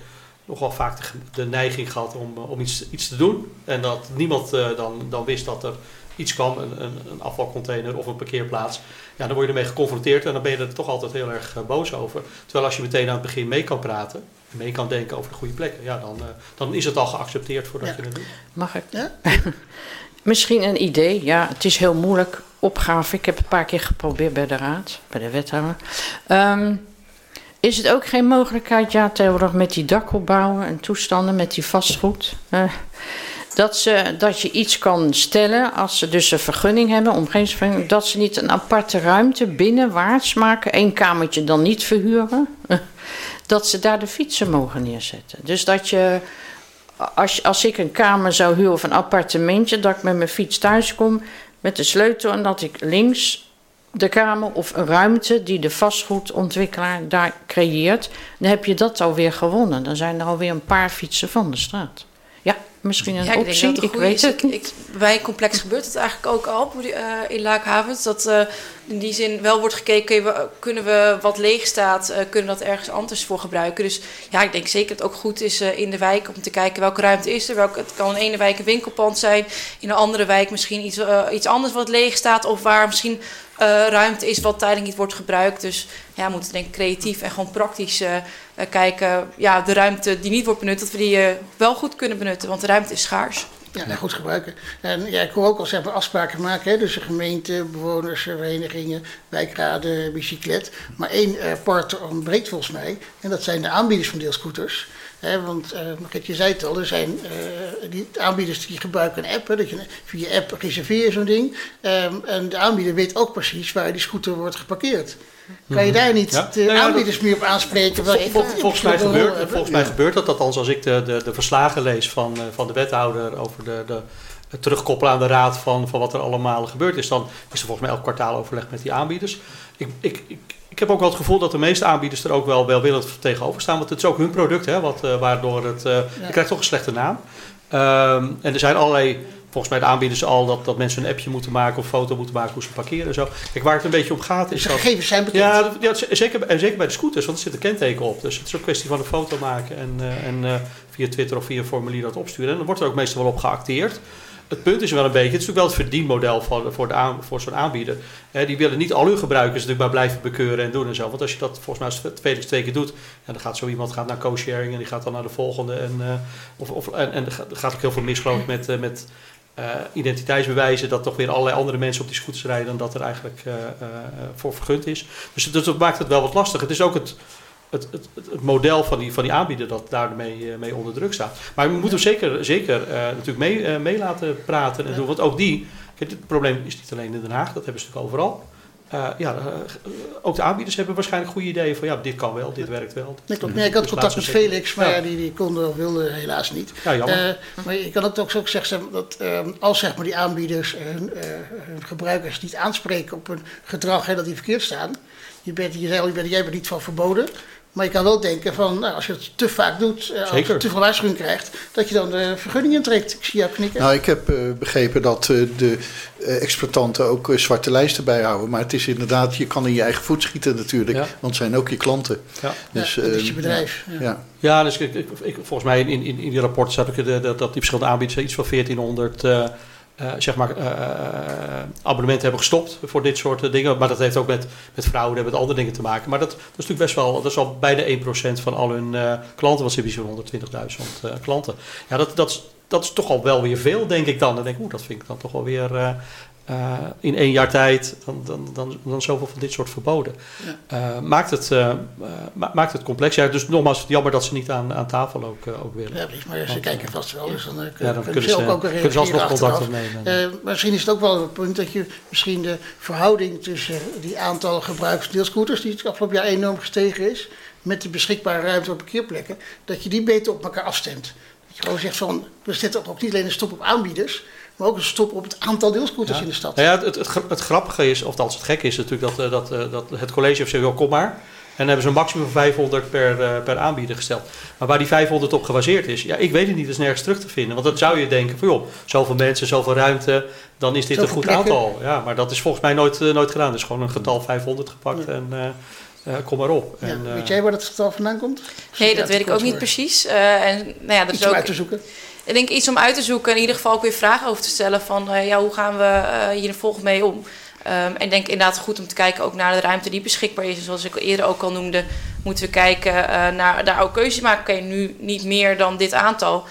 nogal vaak de, neiging gehad om, eh, om iets, iets te doen. En dat niemand uh, dan, dan wist dat er iets kwam, een, een, afvalcontainer of een parkeerplaats. Ja, dan word je ermee geconfronteerd en dan ben je er toch altijd heel erg boos over. Terwijl als je meteen aan het begin mee kan praten, mee kan denken over de goede plekken, ja, dan, uh, dan is het al geaccepteerd voordat ja. je het doet. Mag ik? Ja? <laughs> Misschien een idee, ja, het is heel moeilijk. Opgave, ik heb een paar keer geprobeerd bij de raad, bij de wethouder. Um, is het ook geen mogelijkheid, ja, tegenwoordig met die dakopbouwen en toestanden, met die vastgoed, uh, dat, ze, dat je iets kan stellen als ze dus een vergunning hebben, omgevingsvergunning, dat ze niet een aparte ruimte binnenwaarts maken, één kamertje dan niet verhuren, <laughs> dat ze daar de fietsen mogen neerzetten. Dus dat je, als, als ik een kamer zou huren of een appartementje, dat ik met mijn fiets thuis kom met de sleutel en dat ik links de kamer of een ruimte die de vastgoedontwikkelaar daar creëert, dan heb je dat alweer gewonnen. Dan zijn er alweer een paar fietsen van de straat. Misschien een ja, ik optie, ik, ik weet het niet. Ik, bij Complex gebeurt het eigenlijk ook al uh, in Laakhavens. Dat uh, in die zin wel wordt gekeken, kunnen we wat leeg staat, uh, kunnen we dat ergens anders voor gebruiken. Dus ja, ik denk zeker dat het ook goed is in de wijk om te kijken welke ruimte is er. Welke, het kan in ene wijk een winkelpand zijn, in een andere wijk misschien iets, iets anders wat leeg staat. Of waar misschien ruimte is wat tijdelijk niet wordt gebruikt. Dus ja, we moeten denk creatief en gewoon praktisch kijken. Ja, de ruimte die niet wordt benut, dat we die wel goed kunnen benutten. Want de ruimte is schaars. Ja, nou, goed gebruiken. En ja, ik hoor ook al zeggen afspraken maken, hè, dus gemeente, bewoners, verenigingen, wijkraden, bicyclet. Maar één uh, partner ontbreekt volgens mij, en dat zijn de aanbieders van deelscooters. He, want uh, je zei het al, er zijn uh, die aanbieders die gebruiken een app. Hè, dat je via app reserveer zo'n ding. Um, en de aanbieder weet ook precies waar die scooter wordt geparkeerd. Kan je daar niet ja? de nou ja, aanbieders dat, meer op aanspreken? Vol, vol, volgens mij, gebeurt, volgens mij gebeurt dat. Althans, als ik de, de, de verslagen lees van, uh, van de wethouder over de, de, het terugkoppelen aan de raad van, van wat er allemaal gebeurd is, dan is er volgens mij elk kwartaal overleg met die aanbieders. Ik, ik, ik, ik heb ook wel het gevoel dat de meeste aanbieders er ook wel welwillend tegenover staan. Want het is ook hun product, hè, wat, uh, waardoor het. Uh, ja. Krijgt toch een slechte naam. Um, en er zijn allerlei volgens mij de aanbieders al dat, dat mensen een appje moeten maken of foto moeten maken hoe ze parkeren en zo. Kijk, waar het een beetje om gaat is. De gegevens zijn bekend. Ja, ja, zeker, en zeker bij de scooters, want er zit een kenteken op. Dus het is ook een kwestie van een foto maken en, uh, en via Twitter of via een formulier dat opsturen. En dan wordt er ook meestal wel op geacteerd. Het punt is wel een beetje, het is natuurlijk wel het verdienmodel voor, voor, de voor zo'n aanbieder. Eh, die willen niet al hun gebruikers natuurlijk maar blijven bekeuren en doen en zo. Want als je dat volgens mij twee, twee keer doet, ja, dan gaat zo iemand gaat naar co-sharing en die gaat dan naar de volgende. En, uh, of, of, en, en gaat ook heel veel mis met, uh, met uh, identiteitsbewijzen dat toch weer allerlei andere mensen op die scooters rijden dan dat er eigenlijk voor vergund is. Dus dat maakt het wel wat lastig. Het is ook het, het, het, het model van die, van die aanbieder dat daarmee mee onder druk staat. Maar we moeten zeker, zeker natuurlijk mee, mee laten praten en doen. Want ook die, kijk, het probleem is niet alleen in Den Haag, dat hebben ze natuurlijk overal. eh, ja, eh, ook de aanbieders hebben waarschijnlijk goede ideeën van ja, dit kan wel, dit werkt wel. Nee. Nee, ik had Dus contact met Felix, maar Ja. die, die konden of wilden helaas niet. Ja, jammer. Eh, maar je kan het ook zo zeggen dat als zeg maar, die aanbieders hun, eh, hun gebruikers niet aanspreken op een gedrag hè, dat die verkeerd staan. Je bent, je zei al, je bent, jij bent niet van verboden. Maar je kan wel denken van, nou, als je het te vaak doet, eh, als Zeker. je te veel waarschuwing krijgt, dat je dan de vergunning intrekt. Ik zie jou knikken. Nou, ik heb eh, begrepen dat eh, de eh, exploitanten ook zwarte lijsten bijhouden. Maar het is inderdaad, je kan in je eigen voet schieten natuurlijk. Ja. Want het zijn ook je klanten. Ja. Dus, ja, dat is eh, je bedrijf. Ja. Ja. Ja, dus ik, ik, ik- volgens mij in, in, in die rapporten staat ook de, de- dat die verschillende aanbieders iets van 1400 eh, zeg maar, eh, abonnementen hebben gestopt voor dit soort eh, dingen. Maar dat heeft ook met, met fraude en met andere dingen te maken. Maar dat, dat is natuurlijk best wel, dat is al bijna 1% van al hun klanten, want ze hebben zo'n 120.000 eh, klanten. Ja, dat, dat, is, dat is toch al wel weer veel, denk ik dan. Dan denk ik, oeh, dat vind ik dan toch wel weer eh, in één jaar tijd dan, dan, dan, dan zoveel van dit soort verboden. Eh, maakt, het, ma- maakt het complex. Ja, dus nogmaals, jammer dat ze niet aan, aan tafel ook, ook willen. Ja, precies, maar ze Want, kijken vast wel, dus dan, Ja, kunnen, dan kunnen kunnen ze ook, ook kunnen ze alsnog contact opnemen. Misschien is het ook wel een punt dat je misschien de verhouding tussen die aantal gebruikers deelscooters, die het afgelopen jaar enorm gestegen is, met de beschikbare ruimte op parkeerplekken, dat je die beter op elkaar afstemt. Dat je gewoon zegt van, we zetten ook niet alleen een stop op aanbieders, maar ook een stop op het aantal deelscooters in de stad. Nou ja, het, het, het grappige is, of het gekke is natuurlijk dat, eh, dat, eh, dat het college heeft gezegd, "Joh, kom maar. En dan hebben ze een maximum van 500 per, eh, per aanbieder gesteld. Maar waar die 500 op gebaseerd is, ja, ik weet het niet, dat is nergens terug te vinden. Want dan zou je denken van, joh, zoveel mensen, zoveel ruimte, dan is dit Zoveel een goed plekken. aantal. Ja, maar dat is volgens mij nooit, nooit gedaan. Het is gewoon een getal 500 gepakt en eh, eh, kom maar op. Ja, En, weet jij waar dat getal vandaan komt? Nee, dat weet ik ook niet precies. Eh, en nou ja, dat Iets is om ook uit te zoeken. Ik denk iets om uit te zoeken en in ieder geval ook weer vragen over te stellen van eh, ja, hoe gaan we eh, hier volgens mee om? Ehm, en ik denk inderdaad goed om te kijken ook naar de ruimte die beschikbaar is. En zoals ik eerder ook al noemde, moeten we kijken eh, naar daar ook keuzes maken. Oké, nu niet meer dan dit aantal.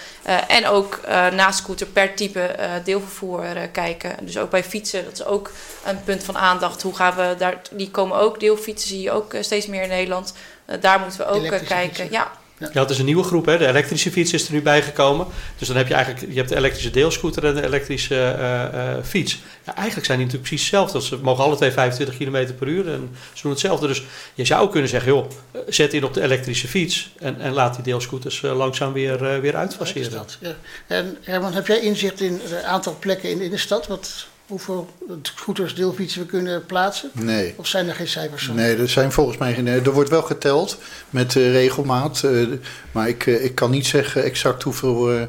En ook na scooter per type deelvervoer kijken. Dus ook bij fietsen, dat is ook een punt van aandacht. Hoe gaan we daar, die komen ook, deelfietsen zie je ook steeds meer in Nederland. Daar moeten we ook kijken. fietsen. Ja, Ja, het is een nieuwe groep. Hè? De elektrische fiets is er nu bijgekomen. Dus dan heb je eigenlijk je hebt de elektrische deelscooter en de elektrische eh, eh, fiets. Ja, eigenlijk zijn die natuurlijk precies hetzelfde. Ze mogen alle twee 25 km per uur en ze doen hetzelfde. Dus je zou kunnen zeggen, joh, eh, zet in op de elektrische fiets en, en laat die deelscooters langzaam weer, eh, weer Uit de uitfaseren. stad, ja. En Herman, heb jij inzicht in het aantal plekken in, in de stad? Wat, hoeveel scooters, deelfietsen we kunnen plaatsen? Nee. Of zijn er geen cijfers van? Nee, er zijn volgens mij geen. Er wordt wel geteld met eh, regelmaat. eh, maar ik, eh, ik kan niet zeggen exact hoeveel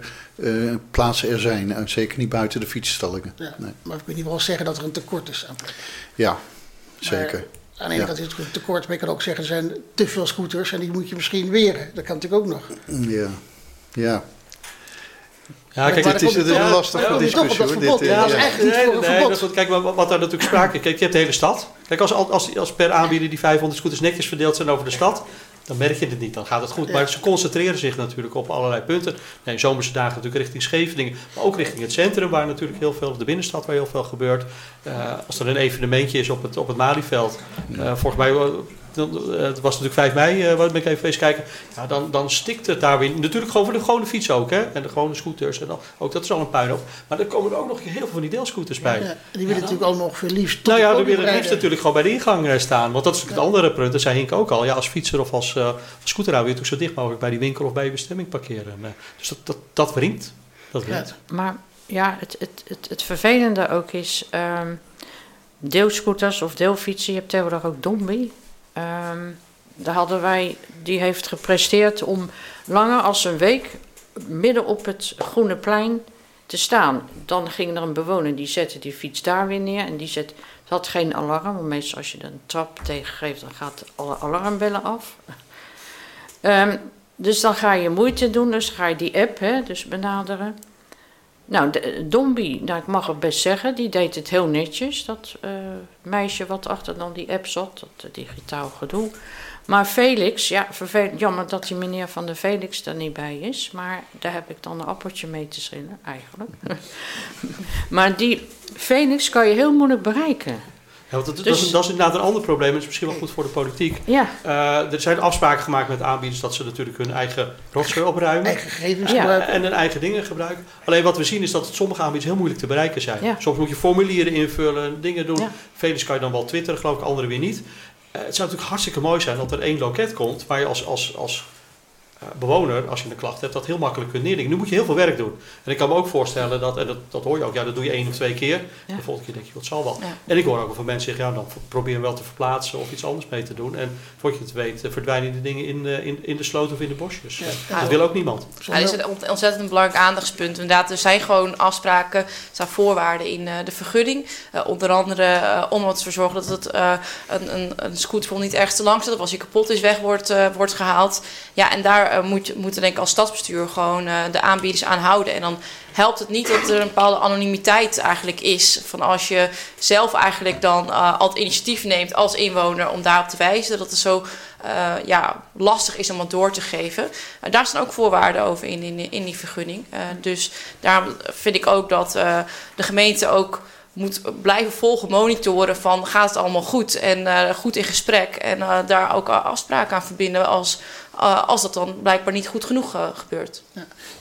plaatsen er zijn. Zeker niet buiten de fietsstallingen. Ja, Nee. Maar we kunnen wel zeggen dat er een tekort is aan plekken. Ja, Maar zeker. Aan de ene Ja. kant is het een tekort, maar je kan ook zeggen er zijn te veel scooters en die moet je misschien weren. Dat kan natuurlijk ook nog. Ja. Ja. Ja, kijk, het is het een lastige op discussie dat hoor. verbod. Dit, Ja, eh, dat is ja. eigenlijk niet voor een verbod. is. Kijk, wat, wat daar natuurlijk sprake is. Kijk, je hebt de hele stad. Kijk, als, als, als per aanbieder die 500 scooters netjes verdeeld zijn over de stad, dan merk je het niet. Dan gaat het goed. Maar ze concentreren zich natuurlijk op allerlei punten. Nee, zomerse dagen natuurlijk richting Scheveningen, maar ook richting het centrum, waar natuurlijk heel veel, de binnenstad, waar heel veel gebeurt. Eh, als er een evenementje is op het, op het Malieveld, eh, volgens mij. Eh, dan, eh, het was natuurlijk 5 mei, eh, waar ben ik even eens kijken. Ja, dan, dan stikt het daar weer. Natuurlijk gewoon voor de gewone fiets ook, hè? En de gewone scooters. En dan, ook dat is al een puinhoop. Maar er komen er ook nog heel veel van die deelscooters bij. Ja, die willen natuurlijk ook nog veel liefst. tot Nou ja, dan willen het liefst natuurlijk gewoon bij de ingang eh, staan. Want dat is natuurlijk het andere punt. Dat zei Hink ook al. Ja, als fietser of als, eh als scooterhouder wil je natuurlijk zo dicht mogelijk bij die winkel of bij je bestemming parkeren. En, eh, dus dat, dat, dat wringt. Dat Ja. wringt. Maar ja, het, het, het, het vervelende ook is, ehm, deelscooters of deelfietsen, je hebt tegenwoordig ook Dombi. Ehm, daar hadden wij, die heeft gepresteerd om langer als een week midden op het Groene Plein te staan. Dan ging er een bewoner, die zette die fiets daar weer neer en die zet, had geen alarm. Want meestal als je een trap tegen geeft, dan gaat alle alarmbellen af. Ehm, dus dan ga je moeite doen, dus ga je die app hè, dus benaderen. Nou, de, Dombi, nou, ik mag het best zeggen, die deed het heel netjes. Dat eh, meisje wat achter dan die app zat, dat eh, digitaal gedoe. Maar Felix, ja, jammer dat die meneer van de Felix er niet bij is. Maar daar heb ik dan een appeltje mee te schillen, eigenlijk. <laughs> maar die Felix kan je heel moeilijk bereiken. Ja, want dat, dat, Dus- is, dat is inderdaad een ander probleem. en Dat is misschien wel goed voor de politiek. Ja, Eh, er zijn afspraken gemaakt met aanbieders dat ze natuurlijk hun eigen rotzooi opruimen. Eigen gegevens Ja. gebruiken. En hun eigen dingen gebruiken. Alleen wat we zien is dat het sommige aanbieders heel moeilijk te bereiken zijn. Ja. Soms moet je formulieren invullen, dingen doen. Ja. Vele kan je dan wel twitteren, geloof ik, andere weer niet. Eh, het zou natuurlijk hartstikke mooi zijn dat er één loket komt waar je als, als, als bewoner, als je een klacht hebt, dat heel makkelijk kunt neerleggen. Nu moet je heel veel werk doen. En ik kan me ook voorstellen dat, en dat, dat hoor je ook, ja, dat doe je één of twee keer. Ja. De volgende keer denk je, wat zal wel. Ja. En ik hoor ook wel van mensen zeggen, ja, dan probeer hem wel te verplaatsen of iets anders mee te doen. En voordat je het weet, eh, verdwijnen die dingen in, eh, in, in de sloot of in de bosjes. Ja. Dat wil ook niemand. Ja, dat is een ont- ontzettend belangrijk aandachtspunt. Inderdaad, er zijn gewoon afspraken, er staan voorwaarden in eh, de vergunning. Eh, onder andere eh, om er te zorgen dat het, eh, een, een, een niet ergens te lang zit. Of als hij kapot is, weg wordt, eh, wordt gehaald. Ja, en daar eh, moet, moeten denk ik als stadsbestuur gewoon eh, de aanbieders aan houden. En dan helpt het niet dat er een bepaalde anonimiteit eigenlijk is. Van als je zelf eigenlijk dan eh, al het initiatief neemt als inwoner om daarop te wijzen. Dat het zo ja, lastig is om het door te geven. Daar staan ook voorwaarden over in, in, in die vergunning. Dus daarom vind ik ook dat de gemeente ook moet blijven volgen, monitoren van gaat het allemaal goed en goed in gesprek. En daar ook afspraken aan verbinden als, eh, als dat dan blijkbaar niet goed genoeg eh, gebeurt.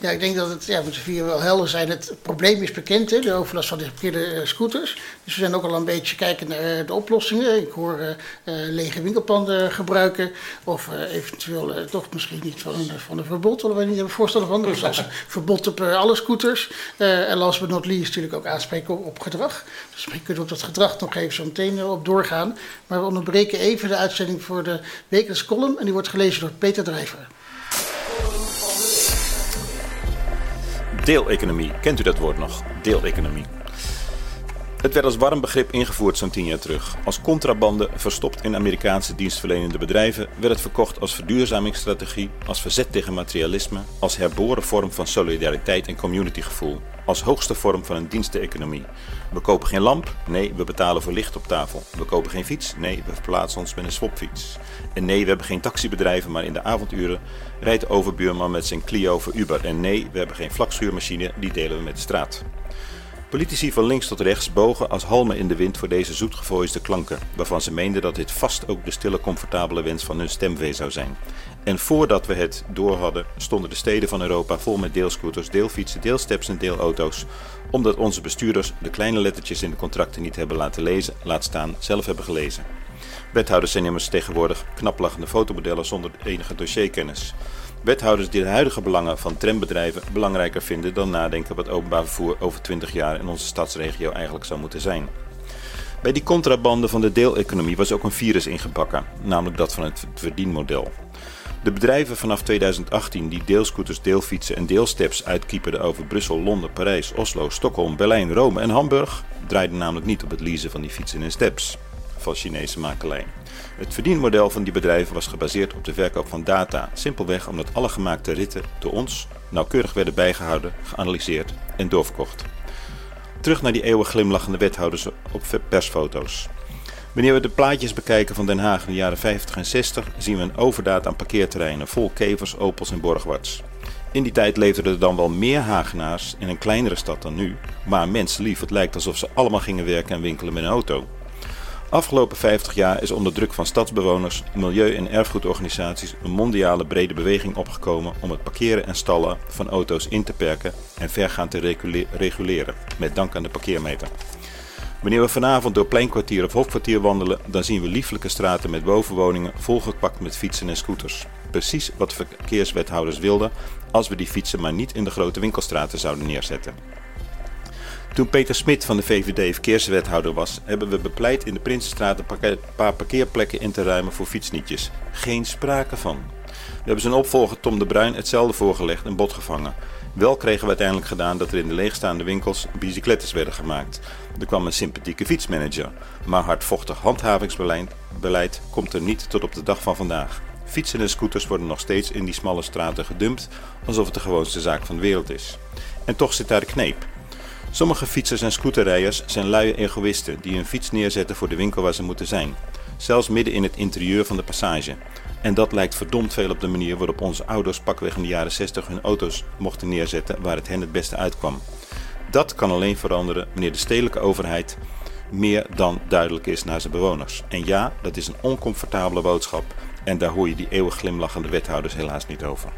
Ja, ik denk dat het, ja, we moeten hier wel helder zijn. Het probleem is bekend, hè, de overlast van de geparkeerde eh, scooters. Dus we zijn ook al een beetje kijken naar de oplossingen. Ik hoor eh, eh, lege winkelpanden gebruiken. Of eh, eventueel toch misschien niet van een, van een verbod, willen wij niet hebben voorstellen van. Dus als een <laughs> verbod op alle scooters. Eh, en last but not least natuurlijk ook aanspreken op, op gedrag. Dus misschien kunnen we op dat gedrag nog even zo meteen op doorgaan. Maar we onderbreken even de uitzending voor de wekelijkse column. En die wordt gelezen door Peter Drijver. Deeleconomie. Kent u dat woord nog? Deeleconomie. Het werd als warm begrip ingevoerd zo'n tien jaar terug. Als contrabande verstopt in Amerikaanse dienstverlenende bedrijven werd het verkocht als verduurzamingsstrategie, als verzet tegen materialisme, als herboren vorm van solidariteit en communitygevoel, als hoogste vorm van een diensteconomie. We kopen geen lamp, nee, we betalen voor licht op tafel. We kopen geen fiets, nee, we verplaatsen ons met een swapfiets. En nee, we hebben geen taxibedrijven, maar in de avonduren rijdt de overbuurman met zijn Clio voor Uber. En nee, we hebben geen vlakschuurmachine, die delen we met de straat. Politici van links tot rechts bogen als halmen in de wind voor deze zoetgevoisde klanken, waarvan ze meenden dat dit vast ook de stille, comfortabele wens van hun stemvee zou zijn. En voordat we het door hadden, stonden de steden van Europa vol met deelscooters, deelfietsen, deelsteps en deelauto's, omdat onze bestuurders de kleine lettertjes in de contracten niet hebben laten lezen, laat staan zelf hebben gelezen. Wethouders zijn immers tegenwoordig knaplachende fotomodellen zonder enige dossierkennis. Wethouders die de huidige belangen van trambedrijven belangrijker vinden dan nadenken wat openbaar vervoer over 20 jaar in onze stadsregio eigenlijk zou moeten zijn. Bij die contrabande van de deeleconomie was ook een virus ingebakken, namelijk dat van het verdienmodel. De bedrijven vanaf 2018 die deelscooters, deelfietsen en deelsteps uitkieperden over Brussel, Londen, Parijs, Oslo, Stockholm, Berlijn, Rome en Hamburg draaiden namelijk niet op het leasen van die fietsen en steps van Chinese makelij. Het verdienmodel van die bedrijven was gebaseerd op de verkoop van data, simpelweg omdat alle gemaakte ritten door ons nauwkeurig werden bijgehouden, geanalyseerd en doorverkocht. Terug naar die eeuwig glimlachende wethouders op persfoto's. Wanneer we de plaatjes bekijken van Den Haag in de jaren 50 en 60, zien we een overdaad aan parkeerterreinen vol kevers, opels en borgwarts. In die tijd leefden er dan wel meer Hagenaars in een kleinere stad dan nu, maar mensenlief, het lijkt alsof ze allemaal gingen werken en winkelen met een auto. Afgelopen 50 jaar is onder druk van stadsbewoners, milieu- en erfgoedorganisaties een mondiale brede beweging opgekomen om het parkeren en stallen van auto's in te perken en vergaand te reguleren, met dank aan de parkeermeter. Wanneer we vanavond door Pleinkwartier of Hofkwartier wandelen, dan zien we lieflijke straten met bovenwoningen volgepakt met fietsen en scooters. Precies wat verkeerswethouders wilden als we die fietsen maar niet in de grote winkelstraten zouden neerzetten. Toen Peter Smit van de VVD verkeerswethouder was, hebben we bepleit in de Prinsenstraat een paar parkeerplekken in te ruimen voor fietsnietjes. Geen sprake van. We hebben zijn opvolger Tom de Bruin hetzelfde voorgelegd en bot gevangen. Wel kregen we uiteindelijk gedaan dat er in de leegstaande winkels bicyclettes werden gemaakt. Er kwam een sympathieke fietsmanager, maar hardvochtig handhavingsbeleid beleid komt er niet tot op de dag van vandaag. Fietsen en scooters worden nog steeds in die smalle straten gedumpt, alsof het de gewoonste zaak van de wereld is. En toch zit daar de kneep. Sommige fietsers en scooterrijders zijn luie egoïsten die hun fiets neerzetten voor de winkel waar ze moeten zijn. Zelfs midden in het interieur van de passage. En dat lijkt verdomd veel op de manier waarop onze ouders pakweg in de jaren 60 hun auto's mochten neerzetten waar het hen het beste uitkwam. Dat kan alleen veranderen wanneer de stedelijke overheid meer dan duidelijk is naar zijn bewoners. En ja, dat is een oncomfortabele boodschap en daar hoor je die eeuwig glimlachende wethouders helaas niet over.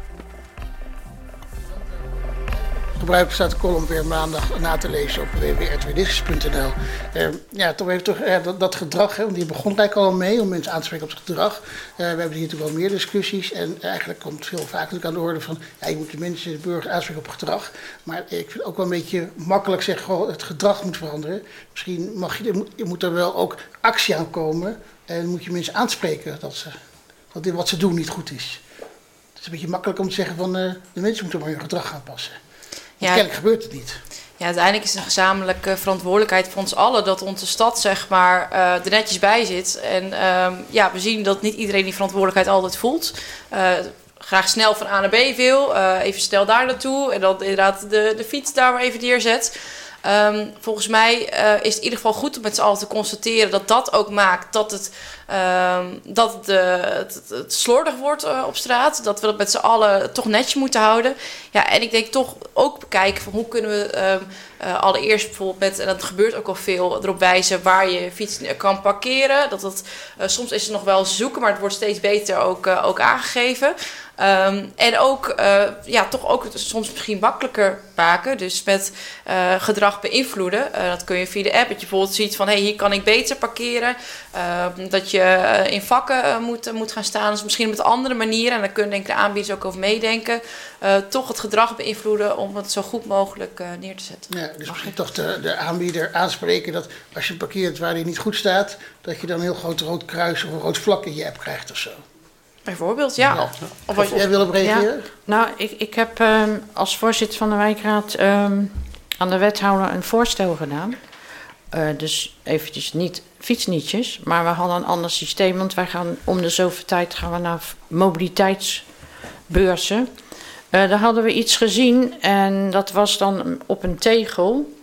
Gebruik staat de column weer maandag na te lezen op www.rtwdiscus.nl. Uh, ja, toch even terug, uh, dat, gedrag, hè, want die begon eigenlijk al mee om mensen aan te spreken op het gedrag. Uh, we hebben hier natuurlijk wel meer discussies en eigenlijk komt veel vaker aan de orde van, ja, je moet de mensen, de burgers aanspreken op gedrag. Maar ik vind ook wel een beetje makkelijk zeggen, het gedrag moet veranderen. Misschien mag je, je moet er wel ook actie aan komen en moet je mensen aanspreken dat, ze, dat wat ze doen niet goed is. Het is een beetje makkelijk om te zeggen van, de mensen moeten maar hun gedrag aanpassen. Ja, kennelijk gebeurt het niet. Ja, uiteindelijk is het een gezamenlijke verantwoordelijkheid voor ons allen dat onze stad zeg maar uh, er netjes bij zit. En uh, ja, we zien dat niet iedereen die verantwoordelijkheid altijd voelt. Uh, graag snel van A naar B wil, uh, even snel daar naartoe en dan inderdaad de, de fiets daar maar even neerzet. Um, volgens mij uh, is het in ieder geval goed om met z'n allen te constateren dat dat ook maakt dat het, um, dat de, het, slordig wordt uh, op straat. Dat we dat met z'n allen toch netjes moeten houden. Ja, en ik denk toch ook bekijken van hoe kunnen we um, uh, allereerst bijvoorbeeld met, en dat gebeurt ook al veel, erop wijzen waar je fiets kan parkeren. Dat het, soms is het nog wel zoeken, maar het wordt steeds beter ook, ook aangegeven. Um, en ook, uh, ja, toch ook soms misschien makkelijker maken. Dus met uh, gedrag beïnvloeden. Uh, dat kun je via de app. Dat je bijvoorbeeld ziet van, hé, hey, hier kan ik beter parkeren. Ehm, dat je in vakken moet, moet gaan staan. Dus misschien met andere manieren. En daar kunnen denk ik de aanbieders ook over meedenken. toch het gedrag beïnvloeden om het zo goed mogelijk neer te zetten. Ja, dus misschien toch de, de aanbieder aanspreken dat als je parkeert waar die niet goed staat... dat je dan een heel groot rood kruis of een rood vlak in je app krijgt of zo. Bijvoorbeeld, ja. ja. Of jij wil op reageren? Ja. Nou, ik, ik heb um, als voorzitter van de wijkraad um, aan de wethouder een voorstel gedaan. Uh, dus eventjes niet fietsnietjes, maar we hadden een ander systeem. Want wij gaan om de zoveel tijd gaan we naar mobiliteitsbeurzen. Uh, daar hadden we iets gezien en dat was dan op een tegel.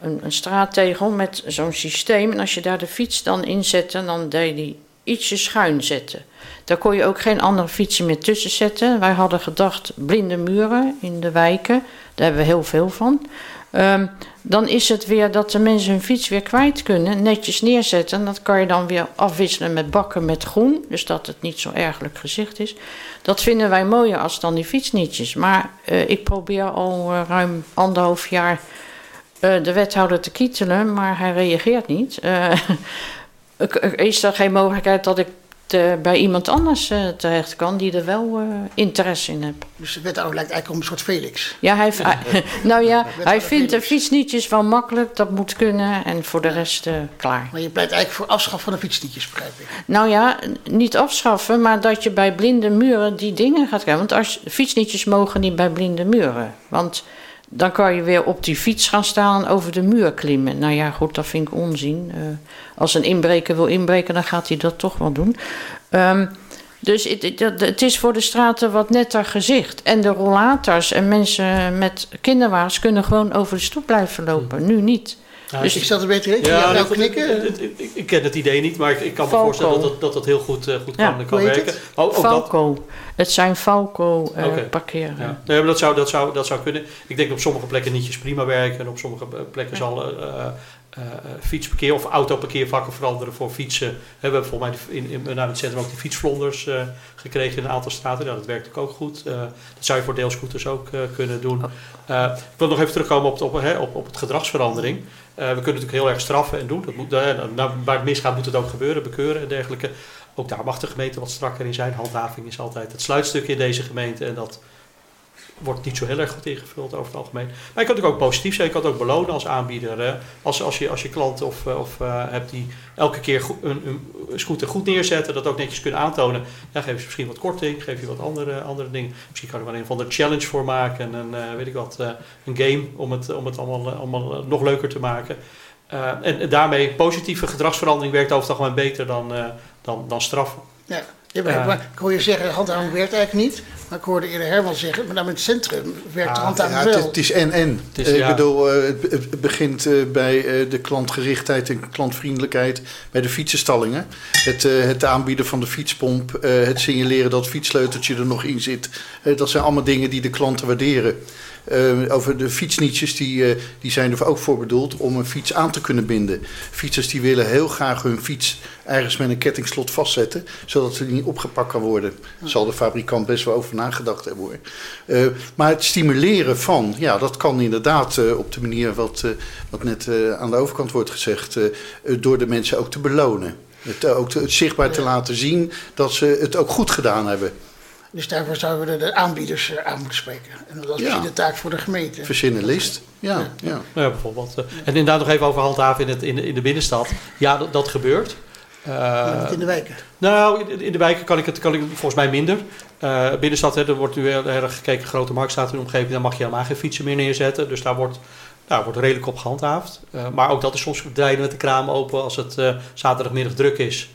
Een, een straattegel met zo'n systeem. En als je daar de fiets dan inzette, dan deed die ietsje schuin zetten. Daar kon je ook geen andere fietsen meer tussen zetten. Wij hadden gedacht blinde muren in de wijken. Daar hebben we heel veel van. Um, dan is het weer dat de mensen hun fiets weer kwijt kunnen. Netjes neerzetten. En dat kan je dan weer afwisselen met bakken met groen. Dus dat het niet zo ergelijk gezicht is. Dat vinden wij mooier als dan die fietsnietjes. Maar uh, ik probeer al uh, ruim anderhalf jaar uh, de wethouder te kietelen. Maar hij reageert niet. <laughs> is er geen mogelijkheid dat ik te, bij iemand anders uh, terecht kan die er wel uh, interesse in heeft. Dus de wethouder lijkt eigenlijk om een soort Felix. Ja, hij, hij <laughs> nou ja, hij vindt de fietsnietjes wel makkelijk, dat moet kunnen en voor de rest uh, klaar. Maar je pleit eigenlijk voor afschaffen van de fietsnietjes, begrijp ik? Nou ja, niet afschaffen, maar dat je bij blinde muren die dingen gaat krijgen. Want als, fietsnietjes mogen niet bij blinde muren. Want dan kan je weer op die fiets gaan staan en over de muur klimmen. Nou ja, goed, dat vind ik onzin. Uh, als een inbreker wil inbreken, dan gaat hij dat toch wel doen. Um, dus het, het, het, is voor de straten wat netter gezicht. En de rollators en mensen met kinderwagens kunnen gewoon over de stoep blijven lopen. Nu niet. Ja, dus ik zat een beetje in. Ja, nou, knikken. Ik, ken het idee niet, maar ik, ik kan me voorstellen dat dat, dat heel goed, uh, goed ja, kan, kan werken. Oh, Falco. Dat... Het zijn Falco uh, okay. parkeren. Ja. Nee, maar dat zou, dat, zou, dat zou kunnen. Ik denk op sommige plekken nietjes prima werken. En op sommige plekken zal uh, uh, fietsparkeer of autoparkeervakken veranderen voor fietsen. We hebben volgens mij in, in, in het centrum ook die fietsvlonders uh, gekregen in een aantal staten. Ja, dat werkt ook goed. Uh, dat zou je voor deelscooters ook kunnen doen. Oh. ik wil nog even terugkomen op, op, op, op het gedragsverandering. we kunnen natuurlijk heel erg straffen en doen. Dat moet, nou, waar het misgaat moet het ook gebeuren, bekeuren en dergelijke. Ook daar mag de gemeente wat strakker in zijn. Handhaving is altijd het sluitstuk in deze gemeente. En dat wordt niet zo heel erg goed ingevuld over het algemeen. Maar je kan natuurlijk ook positief zijn. Je kan het ook belonen als aanbieder. Als, als, je, als je klant of, of uh, hebt die elke keer een, een, scooter goed neerzetten, dat ook netjes kunnen aantonen. Dan geef je misschien wat korting, geef je wat andere, andere dingen. Misschien kan er wel een van de challenge voor maken. En uh, weet ik wat, een game om het, om het allemaal, allemaal nog leuker te maken. En, en, daarmee positieve gedragsverandering werkt over het algemeen beter dan, dan, dan straffen. Ja. Ja, maar, ik hoor je zeggen, handhaving werkt eigenlijk niet. Maar ik hoorde eerder Herman zeggen, maar dan met het centrum werkt de handhaving ja, wel. Het is en-en. Ja. Ik bedoel, uh, het, het, begint uh, bij de klantgerichtheid en klantvriendelijkheid bij de fietsenstallingen. Het, het aanbieden van de fietspomp, het signaleren dat het fietssleuteltje er nog in zit. dat zijn allemaal dingen die de klanten waarderen. Eh, over de fietsnietjes, die, eh, die zijn er ook voor bedoeld om een fiets aan te kunnen binden. Fietsers die willen heel graag hun fiets ergens met een kettingslot vastzetten, zodat ze niet opgepakt kan worden. Daar zal de fabrikant best wel over nagedacht hebben hoor. Eh, maar het stimuleren van, ja, dat kan inderdaad op de manier wat, wat net aan de overkant wordt gezegd, door de mensen ook te belonen. Het, ook te- het zichtbaar te laten zien dat ze het ook goed gedaan hebben. Dus daarvoor zouden we de aanbieders eh, aan moeten spreken. En dat is Ja. misschien de taak voor de gemeente. Verzin een list. Ja, ja. Ja, bijvoorbeeld. eh. En inderdaad nog even over handhaven in, het, in, de- in de binnenstad. Ja, dat, dat gebeurt. Eh, Maar niet in de wijken. nou, in, in de wijken kan ik het kan ik volgens mij minder. Eh binnenstad, hè, er wordt nu heel erg gekeken, grote markt staat in de omgeving, daar mag je helemaal geen fietsen meer neerzetten. Dus daar wordt, daar wordt redelijk op gehandhaafd. Eh, maar ook dat is soms verdwijnen met de kraam open als het eh, zaterdagmiddag druk is.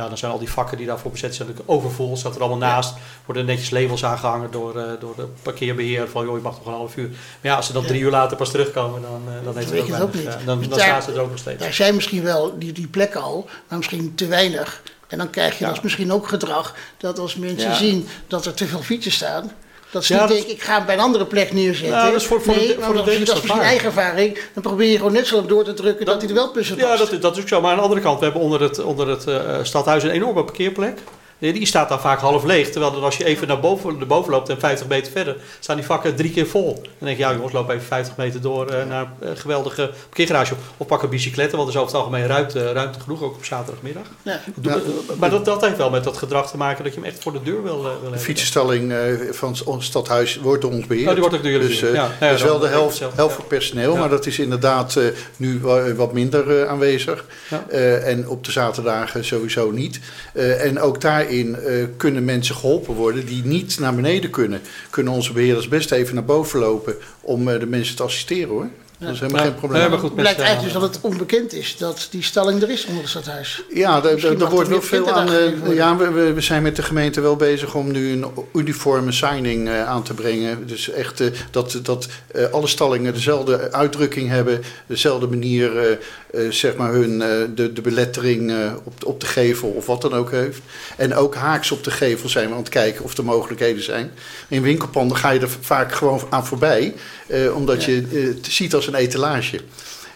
Ja, dan zijn al die vakken die daarvoor bezet zijn natuurlijk overvol. Staat er allemaal naast. Worden netjes labels aangehangen door, eh, door de parkeerbeheer. Van joh, je mag nog een half uur. Maar ja, als ze dan drie uur later pas terugkomen, dan, eh, dan heeft het ook het ook weinig, niet. Dan, dan daar- staan ze er ook nog steeds. Daar zijn misschien wel die, die plekken al, maar misschien te weinig. En dan krijg je Ja. dus misschien ook gedrag dat als mensen zien dat er te veel fietsen staan, dat ze Ja, niet dat- denken, ik ga hem bij een andere plek neerzetten. Ja, dat is voor- voor nee, de- voor de dat is- dat is misschien eigen ervaring. Dan probeer je gewoon net zo lang door te drukken dat, hij er wel tussen Ja, past. dat, is- dat is ook zo. Maar aan de andere kant, we hebben onder het, onder het eh, stadhuis een enorme parkeerplek. Die die staat dan vaak half leeg. Terwijl dan als je even naar boven, naar boven loopt en 50 meter verder, staan die vakken drie keer vol. Dan denk je, ja jongens, loop even 50 meter door eh, naar een geweldige parkeergarage. Of pak een bicycletten, want er is over het algemeen ruimte, ruimte genoeg, ook op zaterdagmiddag. Ja. Doe- eh, Maar dat, dat heeft wel met dat gedrag te maken dat je hem echt voor de deur wil, eh, wil De hebben. fietsenstalling eh, van ons stadhuis wordt door ons beheerd. Oh, die wordt ook door jullie dus, eh, ja. Ja, dat is wel de helft, zelf, helft personeel, Ja. maar dat is inderdaad eh, nu wa- wat minder eh, aanwezig. Ja. Eh, en op de zaterdagen sowieso niet. Eh, en ook eh, kunnen mensen geholpen worden die niet naar beneden kunnen. Kunnen onze beheerders best even naar boven lopen om eh, de mensen te assisteren hoor. Dat is helemaal Ja. geen probleem. Ja, maar goed, Het blijkt eigenlijk dus dat het onbekend is dat die stalling er is onder het stadhuis. Ja, daar- wordt er wel meer veel aan. eh, ja, we, we, zijn met de gemeente wel bezig om nu een uniforme signing eh, aan te brengen. Dus echt eh, dat, dat eh, alle stallingen dezelfde uitdrukking hebben, dezelfde manier, eh, eh, zeg maar, hun, eh, de, de belettering eh, op, op de gevel of wat dan ook heeft. En ook haaks op de gevel zijn we aan het kijken of er mogelijkheden zijn. In winkelpanden ga je er vaak gewoon aan voorbij, eh, omdat je eh, het ziet als een etalage.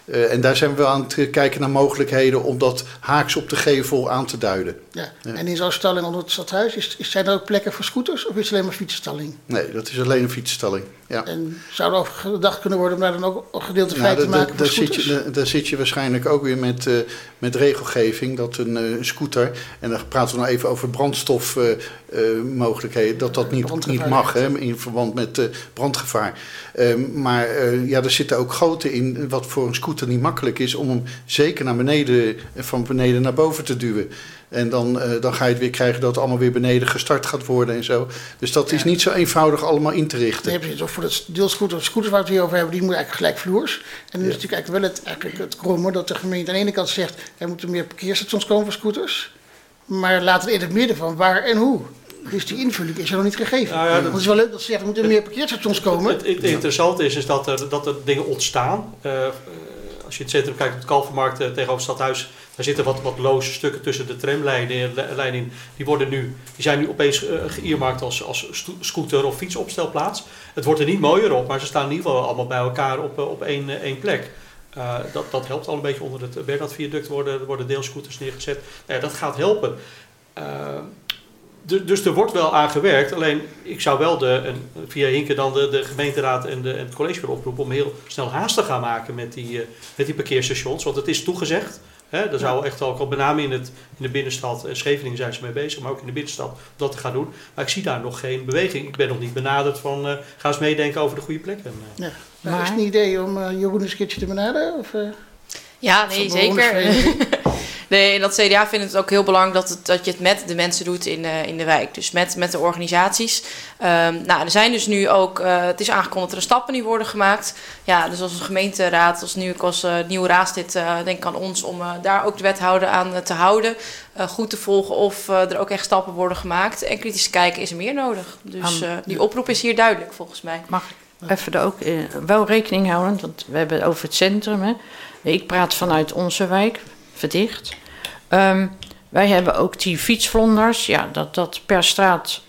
Eh, en daar zijn we aan het kijken naar mogelijkheden om dat haaks op de gevel aan te duiden. Ja. Ja. En in zo'n stalling onder het stadhuis, is, zijn er ook plekken voor scooters of is het alleen maar fietsenstalling? Nee, dat is alleen een fietsstalling. Ja. En zou er over gedacht kunnen worden om daar dan ook een gedeelte vrij Nou, te maken voor daar, zit scooters? je, da- daar zit je waarschijnlijk ook weer met, eh, met regelgeving dat een eh, scooter, en dan praten we nou even over brandstofmogelijkheden, dat dat niet, niet mag hè, in verband met eh, brandgevaar. Ehm, maar eh, ja, er zitten ook goten in, wat voor een scooter niet makkelijk is, om hem zeker naar beneden, van beneden naar boven te duwen. En dan, eh, dan ga je het weer krijgen dat het allemaal weer beneden gestart gaat worden en zo. Dus dat is niet zo eenvoudig allemaal in te richten. Je het ook voor het deelscooter, scooters waar we het hier over hebben, die moeten eigenlijk gelijkvloers. En nu is natuurlijk eigenlijk wel het, eigenlijk het kromme dat de gemeente aan de ene kant zegt, er moeten meer parkeerstations komen voor scooters. Maar laten we in het midden van waar en hoe. Dus die invulling is er nog niet gegeven. Nou ja, dat- Want het is wel leuk dat ze zeggen, er moeten meer parkeerstations komen. Het, het interessante is, is dat, er, dat er dingen ontstaan. Eh, eh, als je in het centrum kijkt op het Kalvermarkt tegenover het stadhuis, daar zitten wat, wat loze stukken tussen de tramlijnen in. Die, worden nu, die zijn nu opeens eh, geëermarkt als, als scooter- of fietsopstelplaats. Het wordt er niet mooier op, maar ze staan in ieder geval allemaal bij elkaar op, eh, op één, eh, één plek. Dat, dat helpt al een beetje onder het Bernhard Viaduct worden, worden deelscooters neergezet. Eh, dat gaat helpen. Eh, Du- dus er wordt wel aan gewerkt. Alleen ik zou wel de, via Hinke dan de, de gemeenteraad en, de, het college willen oproepen om heel snel haast te gaan maken met die, met die parkeerstations. Want het is toegezegd. Hè, er zou echt ook al met name in, het, in de binnenstad, en Scheveningen zijn ze mee bezig, maar ook in de binnenstad om dat te gaan doen. Maar ik zie daar nog geen beweging. Ik ben nog niet benaderd van eh, ga eens meedenken over de goede plekken. Ja. Maar is het een idee om eh, Jeroen een keertje te benaderen? Of, eh, Ja, nee, zeker. <laughs> nee, en dat CDA vindt het ook heel belangrijk dat, het, dat je het met de mensen doet in, eh, in de wijk. Dus met, met de organisaties. Ehm, nou, er zijn dus nu ook, eh, het is aangekondigd dat er stappen nu worden gemaakt. Ja, dus als een gemeenteraad, als nu ik als eh, nieuwe raadslid denk ik aan ons om daar ook de wethouder aan te houden. goed te volgen of er ook echt stappen worden gemaakt. En kritisch kijken, is er meer nodig? Dus die oproep is hier duidelijk volgens mij. Mag ik even er ook wel rekening houden, want we hebben het over het centrum. Hè. Ik praat vanuit onze wijk, verdicht. Ehm, wij hebben ook die fietsvlonders, ja, dat, dat per straat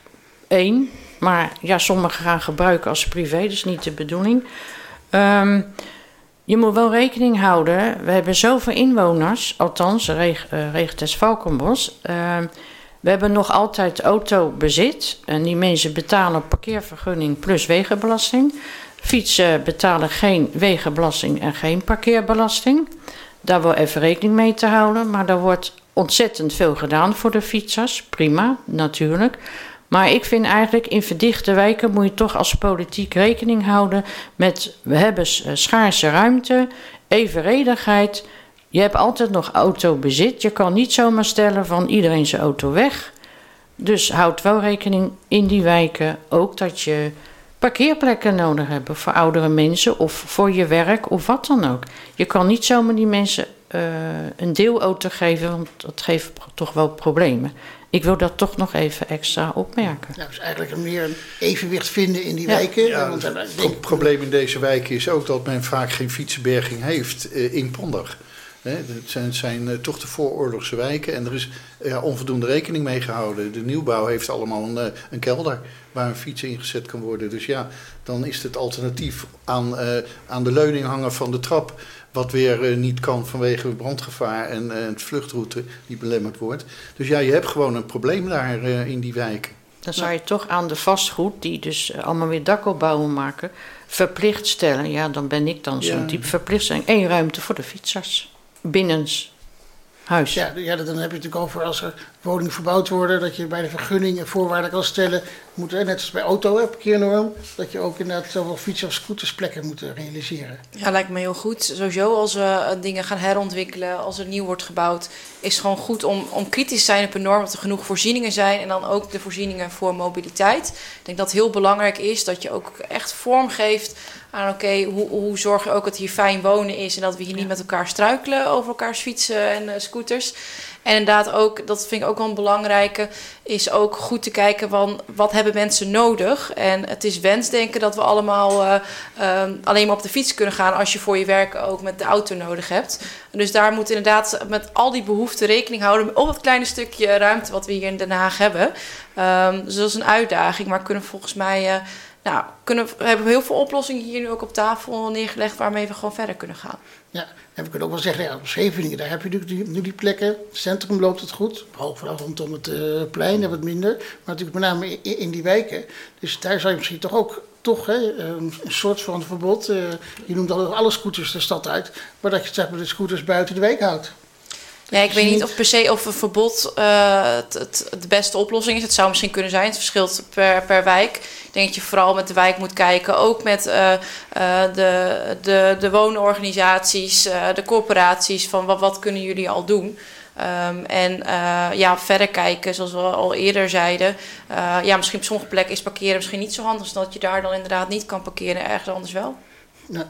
één. Maar ja, sommigen gaan gebruiken als privé, dus niet de bedoeling. Ehm, je moet wel rekening houden. We hebben zoveel inwoners, althans, Reg uh, Valkenbos. Ehm, we hebben nog altijd autobezit. En die mensen betalen parkeervergunning plus wegenbelasting. Fietsen betalen geen wegenbelasting en geen parkeerbelasting. Daar wel even rekening mee te houden. Maar daar wordt ontzettend veel gedaan voor de fietsers. Prima, natuurlijk. Maar ik vind eigenlijk in verdichte wijken moet je toch als politiek rekening houden met we hebben eh, schaarse ruimte, evenredigheid. Je hebt altijd nog autobezit. Je kan niet zomaar stellen van iedereen zijn auto weg. Dus houd wel rekening in die wijken ook dat je parkeerplekken nodig hebt voor oudere mensen of voor je werk of wat dan ook. Je kan niet zomaar die mensen uh, een deelauto geven, want dat geeft toch wel problemen. Ik wil dat toch nog even extra opmerken. Ja, dus eigenlijk meer een evenwicht vinden in die wijken. Ja, het probleem in deze wijken is ook dat men vaak geen fietsenberging heeft uh, in Ponder. Het zijn, zijn uh, toch de vooroorlogse wijken en er is uh, onvoldoende rekening mee gehouden. De nieuwbouw heeft allemaal een, uh, een, kelder waar een fiets ingezet kan worden. Dus ja, dan is het alternatief aan, aan de leuning hangen van de trap. Wat weer niet kan vanwege brandgevaar en het vluchtroute die belemmerd wordt. Dus ja, je hebt gewoon een probleem daar in die wijken. Dan zou je toch aan de vastgoed, die dus allemaal weer dakopbouwen maken, verplicht stellen. Ja, dan ben ik dan zo'n ja. type verplichtstelling. Eén ruimte voor de fietsers binnens huis. Ja, ja, dan heb je het natuurlijk over als er woningen verbouwd worden, dat je bij de vergunning voorwaarden kan stellen, moet, net als bij auto, parkeernorm, dat je ook inderdaad zoveel fiets- of scootersplekken moet realiseren. Ja, lijkt me heel goed. Sowieso als we dingen gaan herontwikkelen, als er nieuw wordt gebouwd, is het gewoon goed om, om kritisch te zijn op een norm, dat er genoeg voorzieningen zijn en dan ook de voorzieningen voor mobiliteit. Ik denk dat het heel belangrijk is dat je ook echt vorm geeft aan oké, hoe, hoe zorg je ook dat hier fijn wonen is en dat we hier niet met elkaar struikelen over elkaars fietsen en uh, scooters. En inderdaad ook, dat vind ik ook wel een belangrijke, is ook goed te kijken van wat hebben mensen nodig. En het is wensdenken dat we allemaal uh, uh, alleen maar op de fiets kunnen gaan als je voor je werk ook met de auto nodig hebt. Dus daar moet inderdaad met al die behoeften rekening houden op het kleine stukje ruimte wat we hier in Den Haag hebben. Um, dus dat is een uitdaging, maar kunnen volgens mij... Uh, nou, kunnen, we hebben heel veel oplossingen hier nu ook op tafel neergelegd waarmee we gewoon verder kunnen gaan. Ja, en we kunnen ook wel zeggen, ja, Scheveningen, daar heb je nu die, nu die plekken. Het centrum loopt het goed, behalve rondom het uh, plein en wat minder. Maar natuurlijk met name in, die wijken. Dus daar zou je misschien toch ook toch, hè, een soort van verbod. Uh, je noemt al alle scooters de stad uit, maar dat je zeg maar, de scooters buiten de wijk houdt. Ja, ik weet niet of per se of een verbod uh, het, het, de beste oplossing is. Het zou misschien kunnen zijn. Het verschilt per, per wijk. Ik denk dat je vooral met de wijk moet kijken. Ook met uh, uh, de, de, de woonorganisaties, de corporaties. Van wat, wat kunnen jullie al doen? Um, en ja, verder kijken, zoals we al eerder zeiden. ja, misschien op sommige plekken is parkeren misschien niet zo handig. Zodat je daar dan inderdaad niet kan parkeren. Ergens anders wel. Ja.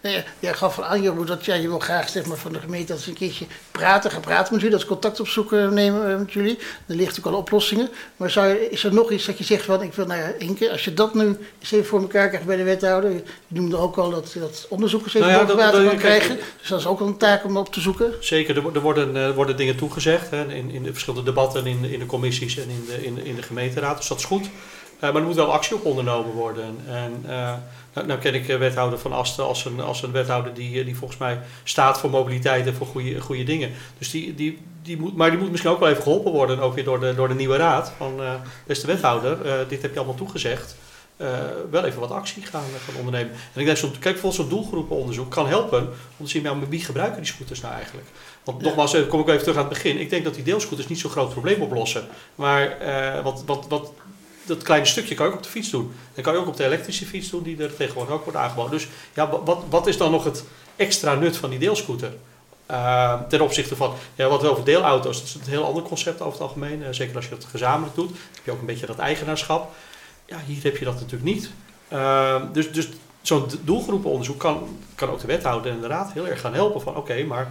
Nee, jij gaf aan, Jeroen, dat ja, je wil graag zeg maar, van de gemeente als een keertje praten, gaan praten met jullie, dat ze contact opzoeken nemen met jullie. Er ligt ook al oplossingen. Maar zou je, is er nog iets dat je zegt van, ik wil, ja, één keer, als je dat nu eens even voor elkaar krijgt bij de wethouder, je noemde ook al dat, dat onderzoekers even nou ja, water kan krijgen. Dus dat is ook een taak om op te zoeken. Zeker, er, er worden, er worden dingen toegezegd hè, in, in de verschillende debatten in, in de commissies en in de, in, in de gemeenteraad, dus dat is goed. Uh, maar er moet wel actie op ondernomen worden. En, uh, nou, nou, ken ik wethouder Van Asten als een, als een wethouder die, die volgens mij staat voor mobiliteit en voor goede, goede dingen. Dus die, die, die moet, maar die moet misschien ook wel even geholpen worden, ook weer door de, door de nieuwe raad. Van uh, beste wethouder, dit heb je allemaal toegezegd. wel even wat actie gaan, gaan ondernemen. En ik denk, zo, kijk, bijvoorbeeld zo'n doelgroepenonderzoek kan helpen om te zien, wie gebruiken die scooters nou eigenlijk? Want ja. nogmaals, kom ik even terug aan het begin. Ik denk dat die deelscooters niet zo'n groot probleem oplossen. Maar wat, wat, wat dat kleine stukje kan je ook op de fiets doen. Dat kan je ook op de elektrische fiets doen, die er tegenwoordig ook wordt aangeboden. Dus ja, wat, wat is dan nog het extra nut van die deelscooter? Uh, ten opzichte van ja, wat we over deelauto's, dat is een heel ander concept over het algemeen. Uh, zeker als je het gezamenlijk doet, heb je ook een beetje dat eigenaarschap. Ja, hier heb je dat natuurlijk niet. Uh, dus dus zo'n doelgroepenonderzoek kan, kan ook de wethouder en de raad heel erg gaan helpen. Van oké, maar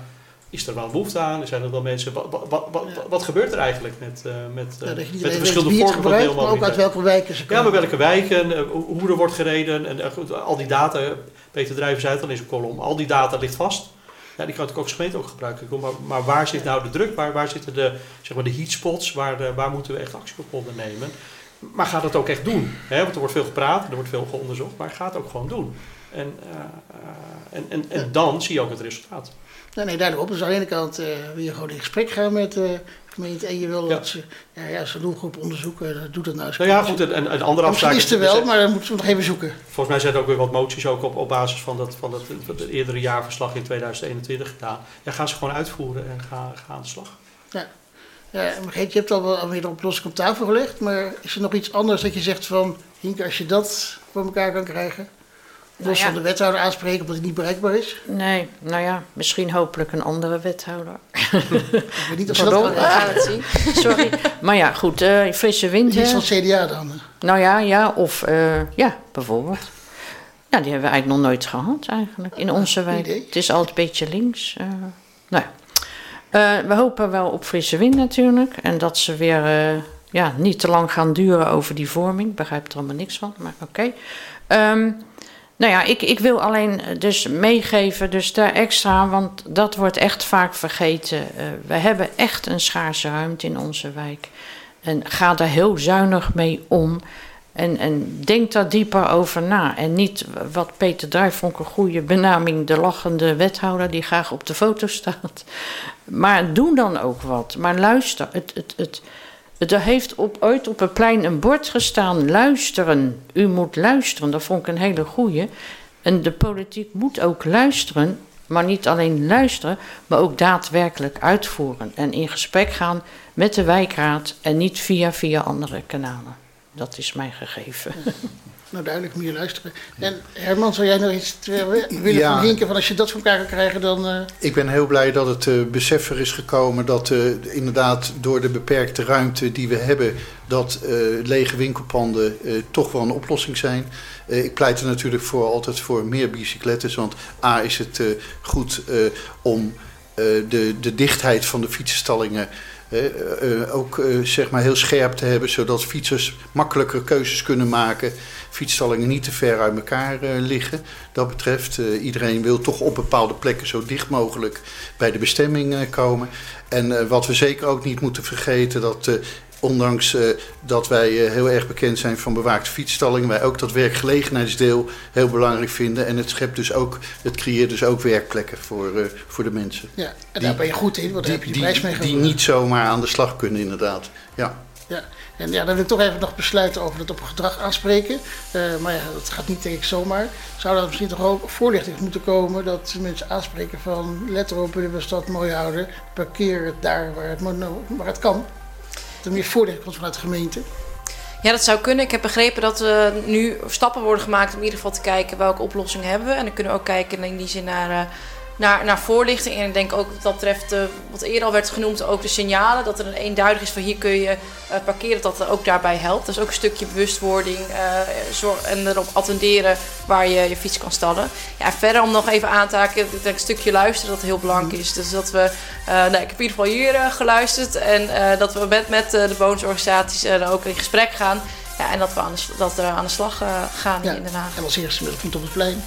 is er wel behoefte aan? Zijn er wel mensen? Wat, wat, wat, gebeurt er eigenlijk met, uh, met, uh, ja, met de verschillende vormen van deelmobiliteit? Maar ook uit welke wijken ze komen. Ja, maar welke wijken, uh, hoe er wordt gereden. En goed, al die data, Peter Drijven zei het al in zijn column, al die data ligt vast. Ja, die kan ik ook als gemeente ook gebruiken. Maar, maar waar zit nou de druk? Waar, waar zitten de, zeg maar de heatspots? Waar, de, waar moeten we echt actie op ondernemen? maar ga dat ook echt doen. Hè? Want er wordt veel gepraat, er wordt veel onderzocht, maar ga het ook gewoon doen. En, uh, en, en, en dan zie je ook het resultaat. Nee, nee, daarop. Dus aan de ene kant uh, wil je gewoon in gesprek gaan met de gemeente en je wil ja. dat ze, ja, ja, ze doelgroep onderzoeken, doet het nou eens. Nou ja, goed, en, een andere afspraak is er wel, maar dan moeten we nog even zoeken. Volgens mij zijn er ook weer wat moties ook op, op basis van dat, van dat, het eerdere jaarverslag in 2021 gedaan. Ja, gaan ze gewoon uitvoeren en gaan ga aan de slag. Ja. Ja, Margreet, je hebt al wel weer een oplossing op tafel gelegd, maar is er nog iets anders dat je zegt van, Hinke, als je dat voor elkaar kan krijgen? Los nou ja. van de wethouder aanspreken omdat hij niet bereikbaar is? Nee, nou ja, misschien hopelijk een andere wethouder. Ik niet of ze dat zien. <laughs> Sorry. Maar ja, goed, uh, frisse wind. Iets van CDA dan? Nou ja, ja, of uh, ja, bijvoorbeeld. Ja, die hebben we eigenlijk nog nooit gehad eigenlijk in onze wijk. Het is altijd een beetje links. Uh, nou ja. we hopen wel op frisse wind natuurlijk. En dat ze weer ja, niet te lang gaan duren over die vorming. Ik begrijp er allemaal niks van, maar oké. Okay. Um, nou ja, ik, ik wil alleen dus meegeven, dus daar extra, want dat wordt echt vaak vergeten. Uh, we hebben echt een schaarse ruimte in onze wijk. En ga daar heel zuinig mee om. En, en denk daar dieper over na. En niet wat Peter Duif vond een goede benaming, de lachende wethouder die graag op de foto staat. Maar doe dan ook wat. Maar luister, het, het, het, er heeft op, ooit op het plein een bord gestaan: luisteren. U moet luisteren. Dat vond ik een hele goeie. En de politiek moet ook luisteren, maar niet alleen luisteren, maar ook daadwerkelijk uitvoeren. En in gesprek gaan met de wijkraad en niet via, via andere kanalen. Dat is mijn gegeven. <laughs> nou duidelijk meer luisteren. En Herman, zou jij nog iets willen ja. van Hinken? Van als je dat voor elkaar kan krijgen, dan. Uh... Ik ben heel blij dat het uh, besef er is gekomen dat uh, inderdaad door de beperkte ruimte die we hebben, dat lege winkelpanden toch wel een oplossing zijn. ik pleit er natuurlijk voor altijd voor meer bicyclettes. Want A is het goed om de, de dichtheid van de fietsenstallingen ook uh, zeg maar heel scherp te hebben, zodat fietsers makkelijker keuzes kunnen maken. Fietsstallingen niet te ver uit elkaar liggen. Dat betreft, iedereen wil toch op bepaalde plekken zo dicht mogelijk bij de bestemming komen. En wat we zeker ook niet moeten vergeten, dat Ondanks uh, dat wij uh, heel erg bekend zijn van bewaakte fietsstallingen, wij ook dat werkgelegenheidsdeel heel belangrijk vinden. En het schept dus ook, het creëert dus ook werkplekken voor, uh, voor de mensen. Ja, en die, daar ben je goed in, want daar heb je de prijs mee Die niet zomaar aan de slag kunnen, inderdaad. Ja. Ja, en ja, dan wil ik toch even nog besluiten over het op gedrag aanspreken. maar ja, dat gaat niet denk ik zomaar. Zou er misschien toch ook voorlichting moeten komen dat mensen aanspreken van let erop, willen we stad mooi houden, parkeer het daar waar het, waar het kan er meer voordeel komt vanuit de gemeente? Ja, dat zou kunnen. Ik heb begrepen dat er nu stappen worden gemaakt om in ieder geval te kijken welke oplossingen hebben we. En dan kunnen we ook kijken in die zin naar eh, naar, naar voorlichting. En ik denk ook wat dat betreft, wat eerder al werd genoemd, ook de signalen. Dat er een eenduidig is van hier kun je uh, parkeren, dat dat ook daarbij helpt. Is ook een stukje bewustwording uh, en erop attenderen waar je je fiets kan stallen. Ja, verder om nog even aan te haken, ik denk een stukje luisteren dat heel belangrijk is. Dus dat we, nou, ik heb in ieder geval hier geluisterd en dat we met, met de bewonersorganisaties ook in gesprek gaan. Ja, en dat we aan de, dat we aan de slag gaan ja, in Den Haag. En als eerste met het op het plein.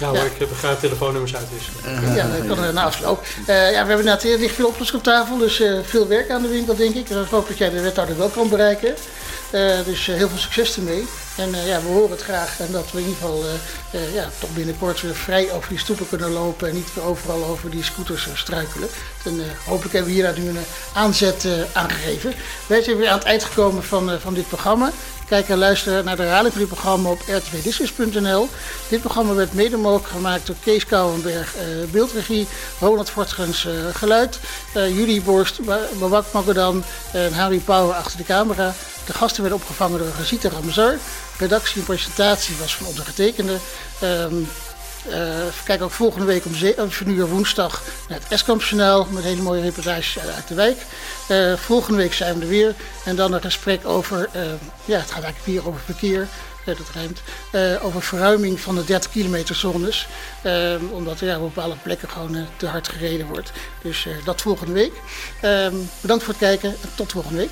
Nou, ja. ik begrijp telefoonnummers uitwisselen. Uh, ja, dat kan er na afloop. Uh, ja, we hebben inderdaad heel licht veel oplossingen op tafel, dus veel werk aan de winkel, denk ik. Ik hoop dat jij de wethouder wel kan bereiken. dus heel veel succes ermee. En ja, we horen het graag en dat we in ieder geval ja, toch binnenkort weer vrij over die stoepen kunnen lopen en niet overal over die scooters struikelen. En hopelijk hebben we hier nu een aanzet aangegeven. Wij zijn weer aan het eind gekomen van, van dit programma. Kijk en luister naar de herhaling van dit programma op rtvdiscus.nl. Dit programma werd mede mogelijk gemaakt door Kees Kouwenberg, beeldregie, Ronald Voortgens, uh, geluid, uh, Julie Borst, Babak Magodan en Harry Pauwen achter de camera. De gasten werden opgevangen door Gazita Ramazar. Redactie en presentatie was van onze getekende. Um, uh, kijk ook volgende week om 7 uur woensdag naar het Eskampjournaal met hele mooie reportages uit de wijk. Uh, volgende week zijn we er weer en dan een gesprek over, uh, ja het gaat eigenlijk weer over verkeer, dat rijmt, over verruiming van de 30 kilometer zones. omdat er ja, op bepaalde plekken gewoon te hard gereden wordt. Dus dat volgende week. bedankt voor het kijken en tot volgende week.